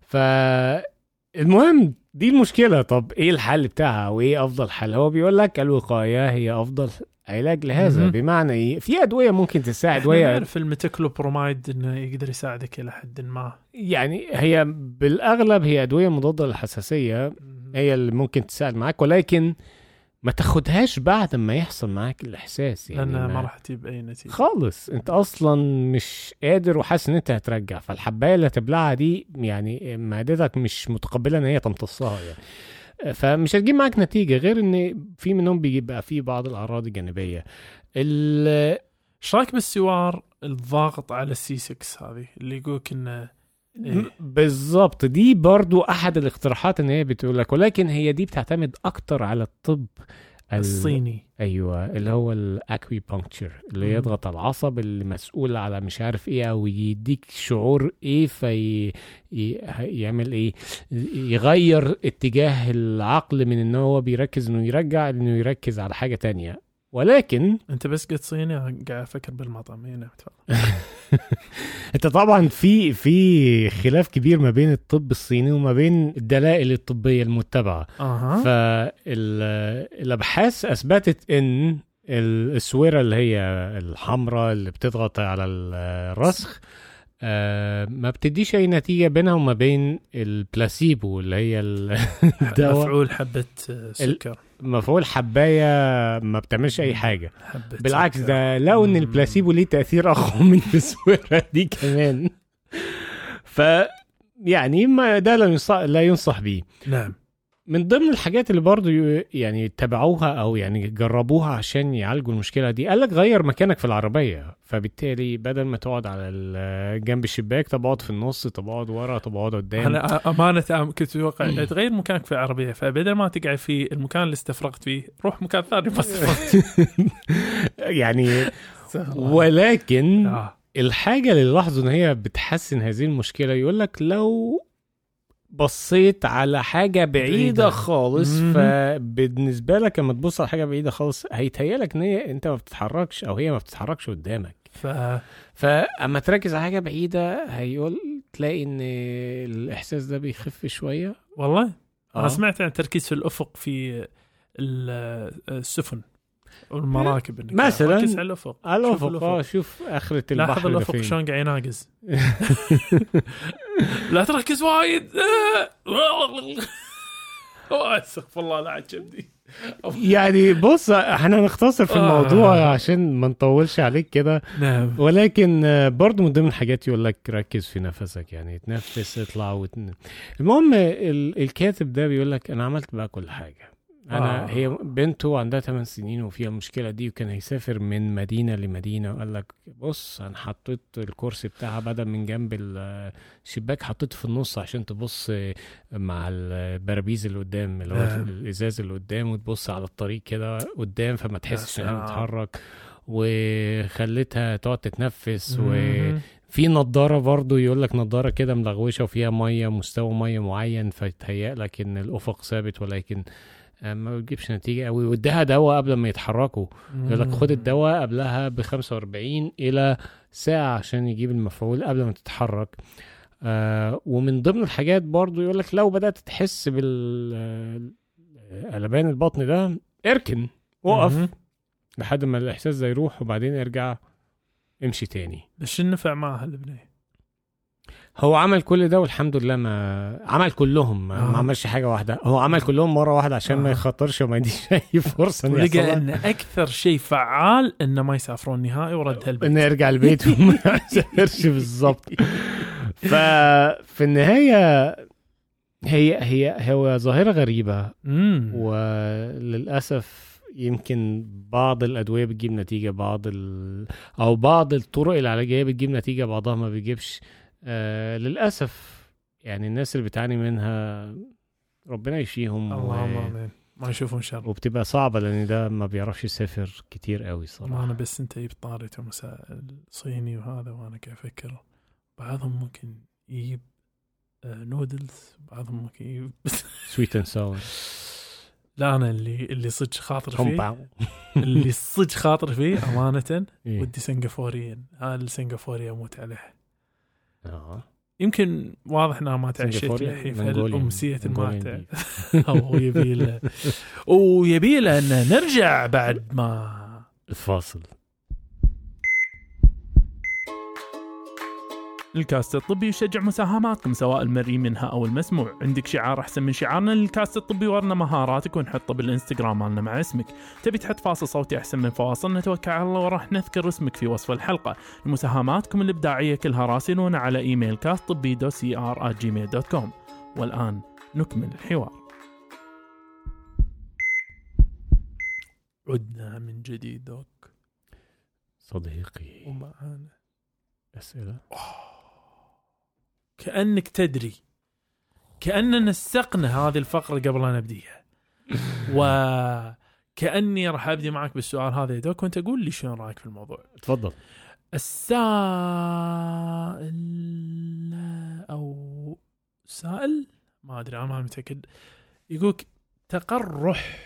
فالمهم دي المشكلة. طب إيه الحل بتاعها وايه أفضل حل؟ هو بيقول لك الوقاية هي أفضل علاج لهذا. م-م. بمعنى إيه؟ في أدوية ممكن تساعد وهي نعرف الميتكلوبرومايد إنه يقدر يساعدك إلى حد ما. يعني هي بالأغلب هي أدوية مضادة للحساسية. هي اللي ممكن تساعد معاك. ولكن ما تاخدهاش بعد ما يحصل معاك الإحساس يعني لانها ما راح تجيب أي نتيجة. خالص. أنت أصلا مش قادر وحاسس إن أنت هترجع. فالحباية اللي هتبلعها دي يعني معدتك مش متقبلة إن هي تمتصها يعني. فمش هتجيب معاك نتيجة غير إن في منهم بيبقى في بعض الأعراض الجانبية. إيش رأيك بالسوار الضاغط على ال C 6 هذه؟ اللي يقولك إنه إيه؟ بالظبط دي برضو أحد الاقتراحات إن هي بتقول لك ولكن هي دي بتعتمد أكتر على الطب ال- الصيني أيوه اللي هو ال acupuncture اللي. يضغط على العصب اللي مسؤول على مش عارف إيه أو يديك شعور إيه في. يعمل إيه يغير اتجاه العقل من إن هو بيركز إنه يرجع إنه يركز على حاجة تانية ولكن انت بس قلت صيني قاعد أفكر بالمطعم. نعم تفضل [laughs] انت طبعا في في خلاف كبير ما بين الطب الصيني وما بين الدلائل الطبية المتبعة. أها. فالأبحاث أثبتت إن الاسوره اللي هي الحمراء اللي بتضغط على الرسخ آه، ما بتديش أي نتيجة بينها وما بين البلاسيبو اللي هي [laughs] الدواء. مفعول حبة سكر. مفعول حباية ما بتعملش أي حاجة. بالعكس. ده لو إن. البلاسيبو ليه تأثير أقوى من الاسوره [laughs] دي كمان. [laughs] ف يعني ما ده لا ينصح لا ينصح بيه. نعم. من ضمن الحاجات اللي برضو يعني تبعوها أو يعني جربوها عشان يعالجوا المشكلة دي قال لك غير مكانك في العربية. فبالتالي بدل ما تقعد على جنب الشباك طب اقعد في النص طب اقعد ورا طب اقعد قدام. أنا أمانة كنت أتوقع تغير مكانك في العربية فبدل ما تقعد في المكان اللي استفرغت فيه روح مكان ثاني. ما [laughs] استفرغت [laughs] يعني ولكن آه. الحاجة اللي لاحظوا إن هي بتحسن هذه المشكلة يقول لك لو بصيت على حاجة بعيدة بعيدة. خالص مهم. فبالنسبة لك لما تبص على حاجة بعيدة خالص هيتهيألك إن هي أنت ما بتتحركش أو هي ما بتتحركش قدامك ف فاما تركز على حاجة بعيدة هيقول تلاقي إن الإحساس ده بيخف شوية والله آه. أنا سمعت عن تركيز في الأفق في ال- السفن والمراكب إنك مثلاً. ركز على الأفق. على شوف الأفق. آه شوف آخرة البحر لاحظ الأفق. شلون قاعد يناقز. [laughs] لا تركز وايد. [laughs] استغفر الله لا عجبني يعني بص إحنا نختصر في آه. الموضوع عشان ما نطولش عليك كده. نعم. ولكن آه، برضو من ضمن الحاجات يقول لك ركز في نفسك يعني تنفس اطلع وتن... المهم ال... الكاتب ده بيقول لك أنا عملت بقى كل حاجة. أنا آه. آه. هي بنته عندها 8 سنين وفيها المشكلة دي وكان هيسافر من مدينة لمدينة وقال لك بص أنا حطيت الكرسي بتاعها بدل من جنب ال- الشباك حطيته في النص عشان تبص مع البرابيز اللي قدام اللي هو نعم. الإزاز اللي قدام وتبص على الطريق كده قدام فما تحسش إنها سلام. بتتحرك وخليتها تقعد تتنفس و. في نضارة برضو يقول لك نضارة كده ملغوشة وفيها مية مستوى مية معين فتهيأ لك إن الأفق ثابت ولكن آه، ما بتجيبش نتيجة قوي. واداها دواء قبل ما يتحركوا. يقول لك خد الدواء قبلها ب 45 إلى ساعة عشان يجيب المفعول قبل ما تتحرك. آه ومن ضمن الحاجات برضو يقول لك لو بدأت تحس بال آه، قلبان البطن ده اركن وقف مم. لحد ما الإحساس ده يروح وبعدين ارجع امشي تاني. بس النفع معها البنيه هو عمل كل ده والحمد لله ما عمل كلهم ما, آه. ما عملش حاجة واحدة هو عمل كلهم مرة واحدة عشان ما آه. يخاطرش وما يديش أي فرصة ولقى لها. إن أكثر شيء فعال إنه ما يسافرون نهائي وردها البيت إنه يرجع البيت وما [laughs] يسافرش بالظبط ففي النهاية هي هي هو ظاهرة غريبة امم وللأسف يمكن بعض الأدوية بتجيب نتيجة بعض ال... أو بعض الطرق العلاجيه بتجيب نتيجة بعضها ما بيجيبش آه للأسف يعني الناس اللي بتعاني منها ربنا يشفيهم اللهم و... آمين. ما يشوفون شر. وبتبقى صعبة لأن ده ما بيعرفش يسافر كتير قوي ما صراحة أنا بس أنت جبت طاري المسا- الصيني وهذا وأنا قاعد أفكر. بعضهم ممكن يجيب آه، نودلز بعضهم ممكن يجيب سويت اند ساور لا أنا اللي اللي صدق خاطر فيه. اللي صدق خاطر فيه أمانة إيه. ودي سنغافوريين. هذا السنغافوري أموت عليه. آه. يمكن واضح إنها ما تعشيت سنغافوري؟ للحين منغوليان. فالامسيه ما منغوليان تع- [laughs] أو يبي له. ويبي له إن نرجع بعد ما الفاصل. الكاست الطبي يشجع مساهماتكم سواء المرئي منها أو المسموع. عندك شعار أحسن من شعارنا للكاست الطبي ورنا مهاراتك ونحطه بالإنستغرام مالنا مع اسمك. تبي تحط فاصل صوتي أحسن من فواصل؟ نتوكل على الله وراح نذكر اسمك في وصف الحلقة. مساهماتكم الإبداعية كلها راسلونا على إيميل كاست طبي دو سي ار gmail dot com والآن نكمل الحوار. عدنا من جديد doc صديقي. ومعانا. أسئلة؟ كأنك تدري. كأننا نسقنا هذه الفقرة قبل أن نبديها. [laughs] كأني راح أبدي معك بالسؤال هذا يا دوك وانت قول لي شنو رأيك في الموضوع؟ تفضل. السائل أو سائل؟ ما أدري أنا ما متأكد. يقولك تقرح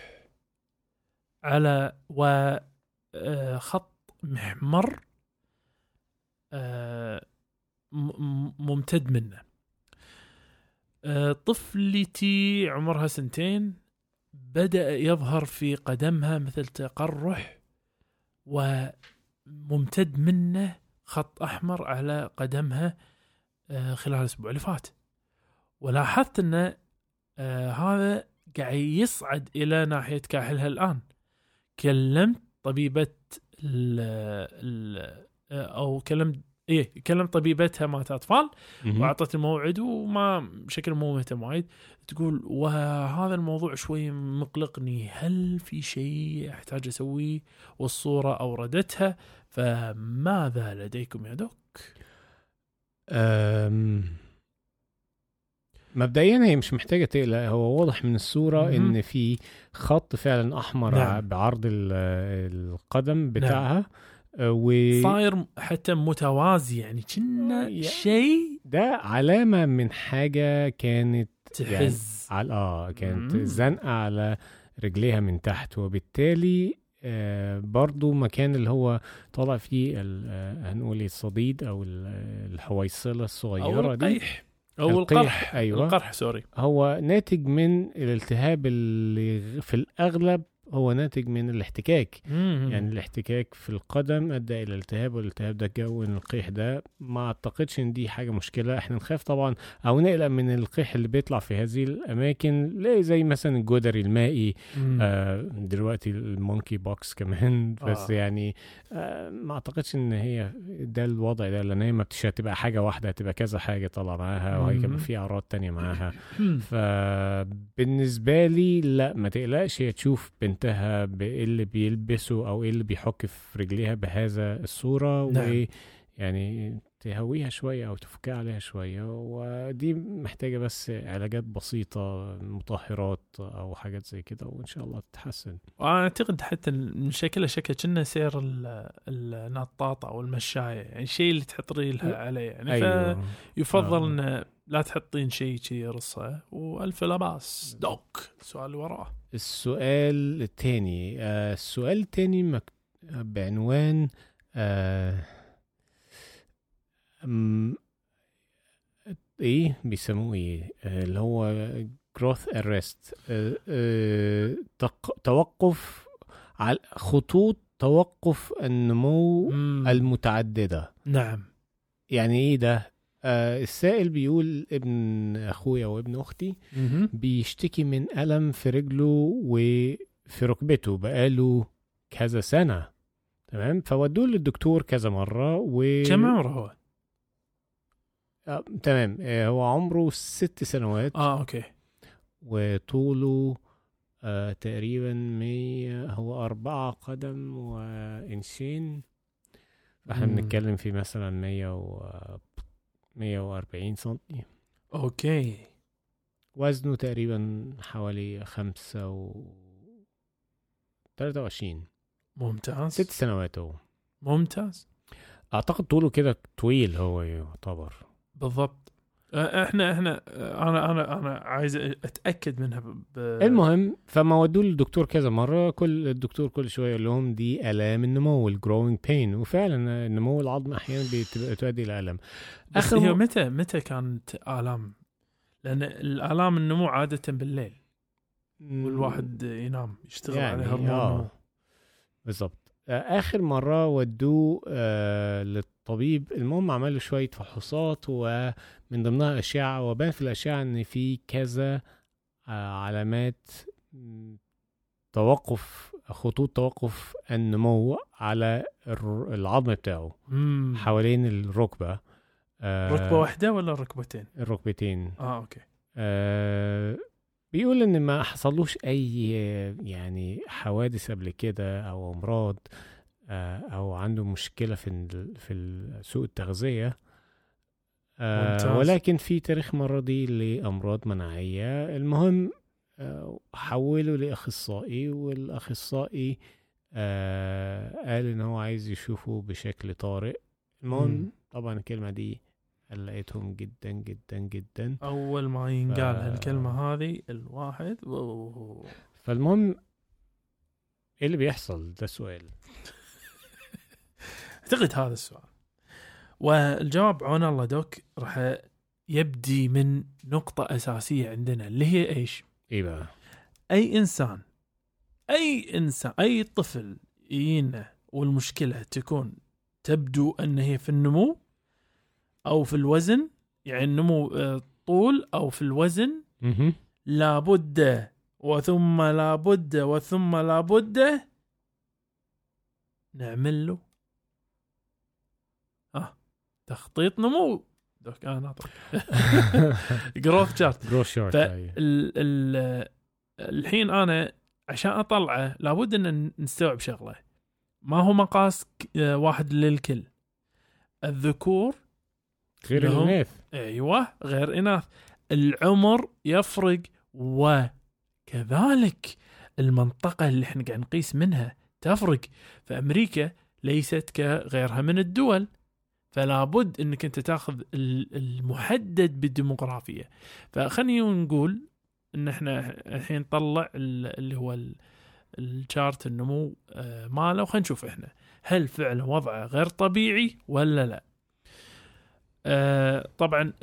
على وخط محمر آه، م- م- ممتد منه. آه، طفلتي عمرها سنتين بدأ يظهر في قدمها مثل تقرح وممتد منه خط أحمر على قدمها آه، خلال الأسبوع اللي فات. ولاحظت أن آه، هذا قاعد يصعد إلى ناحية كاحلها الآن. كلمت طبيبة ال ال أو كلمت إيه كلمت طبيبتها مات أطفال مهم. واعطت الموعد وما بشكل مو مهتم وايد تقول وهذا الموضوع شوي مقلقني هل في شيء أحتاج أسويه والصورة أوردتها فماذا لديكم يا دوك؟ أم، مبدئيا هي مش محتاجة تقلق هو واضح من الصورة مهم. إن في خط فعلا أحمر نعم. بعرض ال- القدم بتاعها أه، وده صاير حتى متوازي يعني كنا يا- شيء علامة من حاجة كانت تحز على آه كانت. زنقة على رجليها من تحت وبالتالي آه برضو مكان اللي هو طالع فيه ال- آه، هنقول إيه، الصديد أو ال- الحويصلة الصغيرة دي. القيح. أو القيح، القرح. أيوة. القرح sorry هو ناتج من الالتهاب اللي في الأغلب هو ناتج من الاحتكاك يعني الاحتكاك في القدم أدى إلى التهاب والالتهاب ده كون القيح ده ما أعتقدش إن دي حاجة مشكلة إحنا نخاف طبعا أو نقلق من القيح اللي بيطلع في هذه الأماكن لا زي مثلا الجدري المائي مم. آه دلوقتي ال monkeypox كمان [laughs] بس آه. يعني آه ما أعتقدش إن هي ده الوضع ده لأن هي ما بتش هتبقى حاجة واحدة هتبقى كذا حاجة طالعة معاها مم. وهيبقى في أعراض تانية معاها مم. فبالنسبة لي لا ما تقلقش هي تشوف بنتها بايه اللي بيلبسه أو إيه اللي بيحك في رجليها بهذا الصورة نعم. ويعني تهويها شوية أو تفكها عليها شوية ودي محتاجة بس علاجات بسيطة مطهرات أو حاجات زي كده وإن شاء الله تتحسن اعتقد حتى من شكلها شكل كنا سير ال- النطاطه أو المشاية يعني الشيء اللي تحط ريلها عليه يعني أيوه فيفضل آه. ان لا تحطين شيء كذي يرصه وألف لا باس دوك. السؤال اللي وراه. السؤال التاني آه السؤال التاني مك... بعنوان آه. إيه؟ بيسموه إيه؟ آه اللي هو آه آه تق... توقف على خطوط توقف النمو مم. المتعددة. نعم. يعني إيه ده؟ آه السائل بيقول ابن أخويا وابن أختي مهم. بيشتكي من ألم في رجله وفي ركبته. بقاله كذا سنة. تمام؟ فودوه للدكتور كذا مرة و كم عمره هو؟ آه تمام. آه هو عمره ست سنوات. آه okay. وطوله آه تقريبا مية هو أربعة قدم وإنشين فاحنا مم. بنتكلم في مثلا مية و مية وأربعين سنتي. okay. وزنه تقريبا حوالي خمسة و تلاتة وعشرين. ممتاز. ست سنوات هو ممتاز. أعتقد طوله كده طويل هو يعتبر. بالضبط. إحنا إحنا آه، أنا أنا أنا عايز اتاكد منها ب... المهم فما ودوه للدكتور كذا مرة. كل الدكتور كل شوية يقول لهم دي آلام النمو الجروينج بين وفعلا النمو العظم أحيانا بتبقى تؤدي إلى الم بس آخر هي متى متى كانت آلام؟ لأن الآلام النمو عادة بالليل. والواحد ينام يشتغل يعني على هرمون آه. بالظبط آه، آخر مرة ودوه آه للطبيب المهم عمل له شوية فحوصات ومن ضمنها أشعة وبان في الأشعة إن في كذا آه علامات توقف خطوط توقف النمو على العظم بتاعه مم. حوالين الركبة آه ركبة واحدة ولا ركبتين؟ الركبتين آه أوكي آه بيقول إن ما حصلوش أي يعني حوادث قبل كده أو أمراض آه أو عنده مشكلة في في سوء التغذية آه ممتاز. ولكن في تاريخ مرضي لأمراض مناعية المهم آه، حوله لأخصائي والأخصائي آه، قال إن هو عايز يشوفه بشكل طارئ المهم. طبعا الكلمة دي قلقتهم جدا جدا جدا أول ما ينقال ف- هالكلمة هذه الواحد أوه. فالمهم إيه اللي بيحصل ده سؤال أعتقد هذا السؤال والجواب عون الله دوك راح يبدي من نقطة أساسية عندنا اللي هي إيش؟ بقى أي إنسان أي إنسان أي طفل يجينا والمشكلة تكون تبدو أن هي في النمو أو في الوزن يعني النمو آه، طول أو في الوزن. لابد وثم لابد وثم لابد نعمل له تخطيط نمو. دوك أنا اعطيك جروث شارت ال ال الحين أنا عشان أطلعه لابد إن نستوعب شغلة. ما هو مقاس واحد للكل. الذكور غير الاناث أيوه غير إناث. العمر يفرق وكذلك المنطقة اللي إحنا قاعد نقيس منها تفرق. فأمريكا ليست كغيرها من الدول. فلا بد إنك أنت تاخذ ال- المحدد بالديموغرافية. فخلينا نقول إن إحنا الحين نطلع ال- اللي هو ال- الشارت النمو آه، ماله. وخلينا نشوف إحنا هل فعلا وضعه غير طبيعي ولا لا؟ آه، طبعا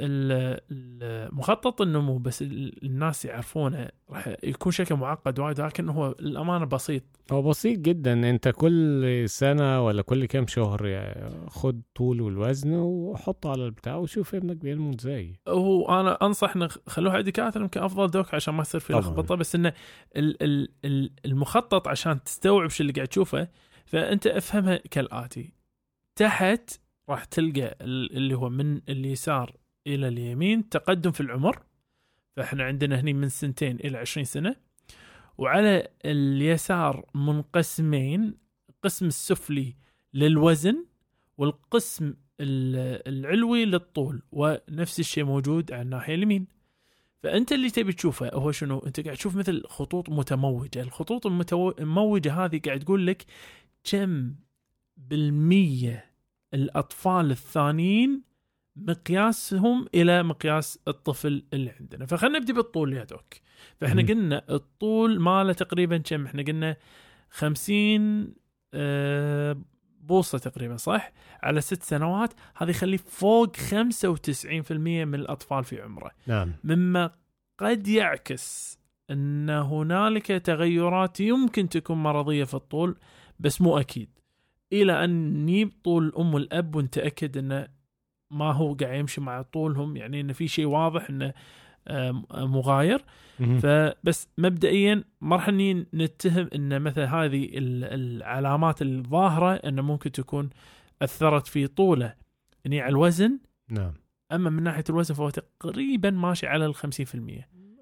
مخطط النمو بس ال- الناس يعرفونه راح يكون شكل معقد وايد لكن هو الامانه بسيط. هو بسيط جدا. أنت كل سنة ولا كل كام شهر يعني خد طول والوزن وحطه على البتاع وشوف ابنك بينمو إزاي هو أنا أنصح ان خلوها دكاتره يمكن أفضل دوك عشان ما يصير في. لخبطة بس إنه ال- ال- ال- المخطط عشان تستوعب شو اللي قاعد تشوفه فأنت افهمها كالآتي. تحت راح تلقى ال- اللي هو من اليسار إلى اليمين تقدم في العمر. فإحنا عندنا هني من سنتين إلى 20 سنة. وعلى اليسار منقسمين القسم السفلي للوزن والقسم ال- العلوي للطول ونفس الشيء موجود على الناحية اليمين. فأنت اللي تبي تشوفه هو شنو؟ أنت قاعد تشوف مثل خطوط متموجة. الخطوط المموجه هذه قاعد تقول لك كم بالمية الأطفال الثانيين مقياسهم إلى مقياس الطفل اللي عندنا. فخلنا نبدي بالطول يا دوك. فإحنا. قلنا الطول ماله تقريبا كم؟ إحنا قلنا خمسين آه، بوصة تقريبا صح؟ على ست سنوات هذا يخليه فوق 95% من الأطفال في عمره. نعم. مما قد يعكس أن هنالك تغيرات يمكن تكون مرضية في الطول بس مو أكيد. إلى أن نجيب طول الام والاب ونتاكد إنه ما هو قاعد يمشي مع طولهم يعني انه في شيء واضح إنه مغاير. فبس مبدئيا ما راح نتهم إن مثلا هذه ال- العلامات الظاهرة انه ممكن تكون أثرت في طوله يعني على الوزن. نعم. أما من ناحية الوزن فهو تقريبا ماشي على ال 50%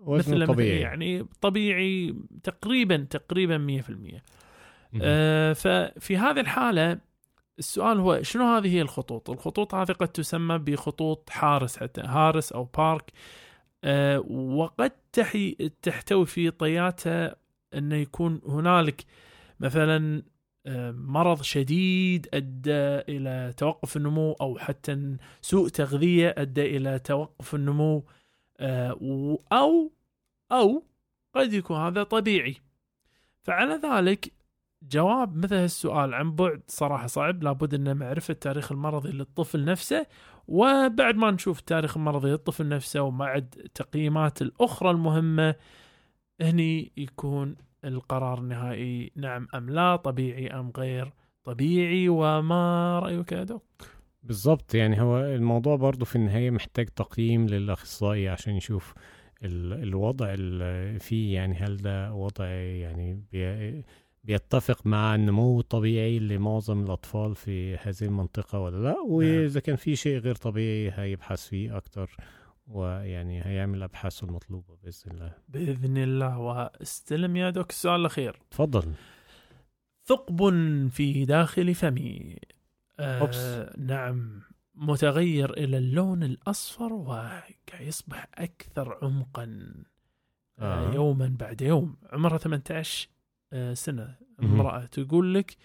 وزن مثل طبيعي. يعني طبيعي تقريبا تقريبا 100% مهم. آه ففي هذه الحالة السؤال هو شنو هذه هي الخطوط؟ الخطوط هذه قد تسمى بخطوط حارس حتى هارس أو بارك. آه وقد تحي تحتوي في طياتها انه يكون هنالك مثلا آه، مرض شديد أدى إلى توقف النمو أو حتى سوء تغذية أدى إلى توقف النمو. آه، أو أو قد يكون هذا طبيعي. فعلى ذلك جواب مثل هالسؤال عن بعد صراحة صعب لابد ان معرفه التاريخ المرضي للطفل نفسه وبعد ما نشوف التاريخ المرضي للطفل نفسه ومع التقييمات الأخرى المهمة هني يكون القرار النهائي نعم أم لا طبيعي أم غير طبيعي وما رأيك يا دوك؟ بالظبط يعني هو الموضوع برضو في النهاية محتاج تقييم للأخصائي عشان يشوف ال- الوضع اللي فيه يعني هل ده وضع يعني بي بيتفق مع النمو الطبيعي لمعظم الأطفال في هذه المنطقة ولا لا وإذا كان في شيء غير طبيعي هيبحث فيه أكتر ويعني هيعمل أبحاثه المطلوبة بإذن الله. بإذن الله. وأستلم يا دوك السؤال الأخير. تفضل. ثقب في داخل فمي. أوبس. آه نعم. متغير إلى اللون الأصفر ويصبح أكثر عمقا. آه. آه. يوما بعد يوم. عمرها 18 آه، سنة مهم. امرأة. تقول لك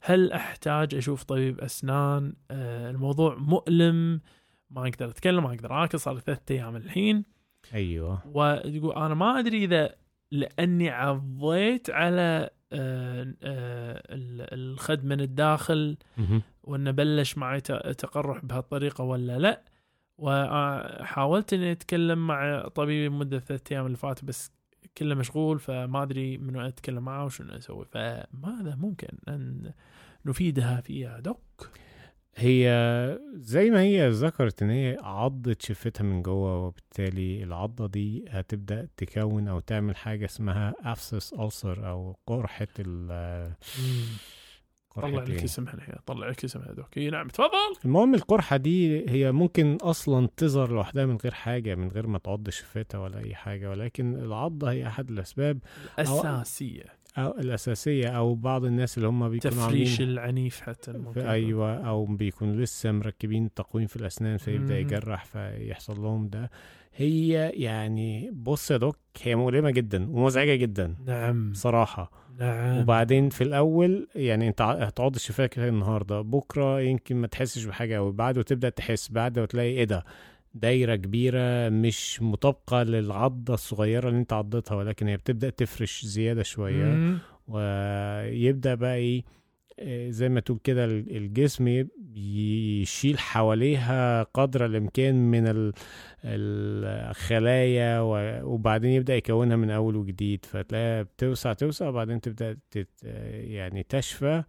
هل أحتاج أشوف طبيب أسنان؟ آه، الموضوع مؤلم ما أقدر أتكلم ما أقدر آكل صار ثلاثة أيام الحين. أيوه. وتقول أنا ما أدري إذا لأني عضيت على آه، آه، ال- الخد من الداخل. وأنه بلش معي تقرح بهالطريقة ولا لا. وحاولت إني أتكلم مع طبيبي مدة ثلاثة أيام اللي فاتوا بس كله مشغول فما أدري منو أتكلم معه وشنو أسوي. فماذا ممكن أن نفيدها فيها دوك؟ هي زي ما هي ذكرت إن هي عضت شفتها من جوه وبالتالي العضة دي هتبدأ تكون أو تعمل حاجة اسمها ابسس ألسر أو قرحة ال طلع لك؟ اسمها الحين طلع لك اسمها دوك اي نعم تفضل. المهم القرحة دي هي ممكن أصلا تظهر لوحدها من غير حاجة من غير ما تعض شفتها ولا أي حاجة ولكن العضة هي أحد الأسباب. اساسيه أو الأساسية أو بعض الناس اللي هم بيكونوا تفريش العنيف حتى ممكن في أيوه أو بيكون لسه مركبين تقويم في الأسنان فيبدأ. يجرح فيحصل لهم ده. هي يعني بص يا دوك هي مؤلمة جدا ومزعجة جدا. نعم. بصراحه نعم. وبعدين في الأول يعني أنت هتقعد كده النهارده بكرة يمكن ما تحسش بحاجة قوي بعده تبدا تحس بعده وتلاقي إيه ده؟ دايرة كبيرة مش مطابقة للعضة الصغيرة اللي أنت عضتها ولكن هي بتبدأ تفرش زيادة شوية. مم. ويبدأ بقى إيه؟ زي ما تقول كده ال- الجسم يشيل حواليها قدر الإمكان من ال- الخلايا وبعدين يبدأ يكونها من أول وجديد. فتلاقيها بتوسع توسع وبعدين تبدأ تت يعني تشفى.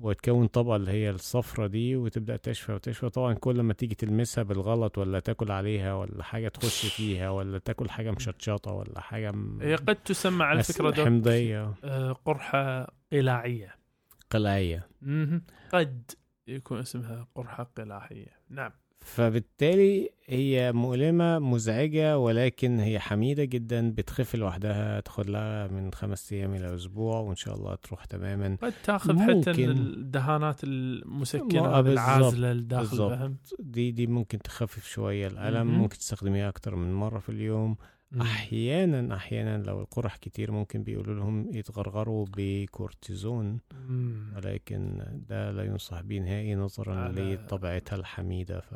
وتكون طبقة اللي هي الصفرة دي وتبدأ تشفى وتشفى. طبعا كل ما تيجي تلمسها بالغلط ولا تاكل عليها ولا حاجة تخش [laughs] فيها ولا تاكل حاجة مشطشطة ولا حاجة م- هي قد تسمى على فكرة حمضية. آه، قرحة قلاعيه قلاية مهم. قد يكون اسمها قرحة قلاعيه نعم فبالتالي هي مؤلمة مزعجة ولكن هي حميدة جدا بتخف لوحدها تاخد لها من خمس أيام إلى أسبوع وإن شاء الله تروح تماما قد تاخذ حتى. الدهانات المسكنة بالضبط. العازله الداخل. فهم دي دي ممكن تخفف شوية الألم مهم. ممكن تستخدميها أكتر من مرة في اليوم أحيانا أحيانا لو القرح كتير ممكن بيقولوا لهم يتغرغروا بكورتيزون. ولكن ده لا ينصح به نهائي نظرا لطبيعتها الحميدة. ف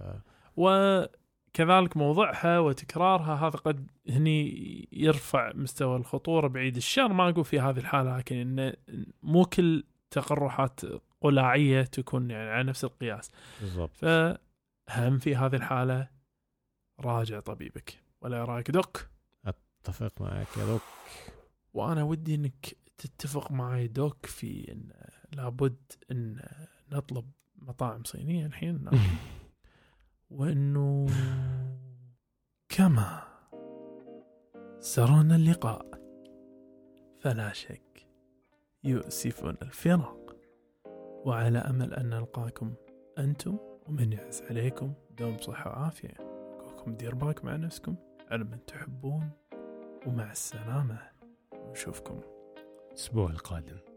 وكذلك موضعها وتكرارها هذا قد هني يرفع مستوى الخطورة بعيد الشر. ما أقول في هذه الحالة لكن إن مو كل تقرحات قلاعية تكون يعني على نفس القياس. بالضبط. فهم في هذه الحالة راجع طبيبك. ولا رايك دوك أتفق معك يا دوك. وأنا ودي إنك تتفق معي دوك في إن لابد إن نطلب مطاعم صينية الحين. [laughs] وإنه كما سرنا اللقاء فلا شك يؤسفنا الفراق. وعلى أمل أن نلقاكم أنتم ومن يعز عليكم دوم صحة وعافية. أقولكم دير بالك مع نفسكم على من تحبون. ومع السلامة. ونشوفكم الأسبوع القادم.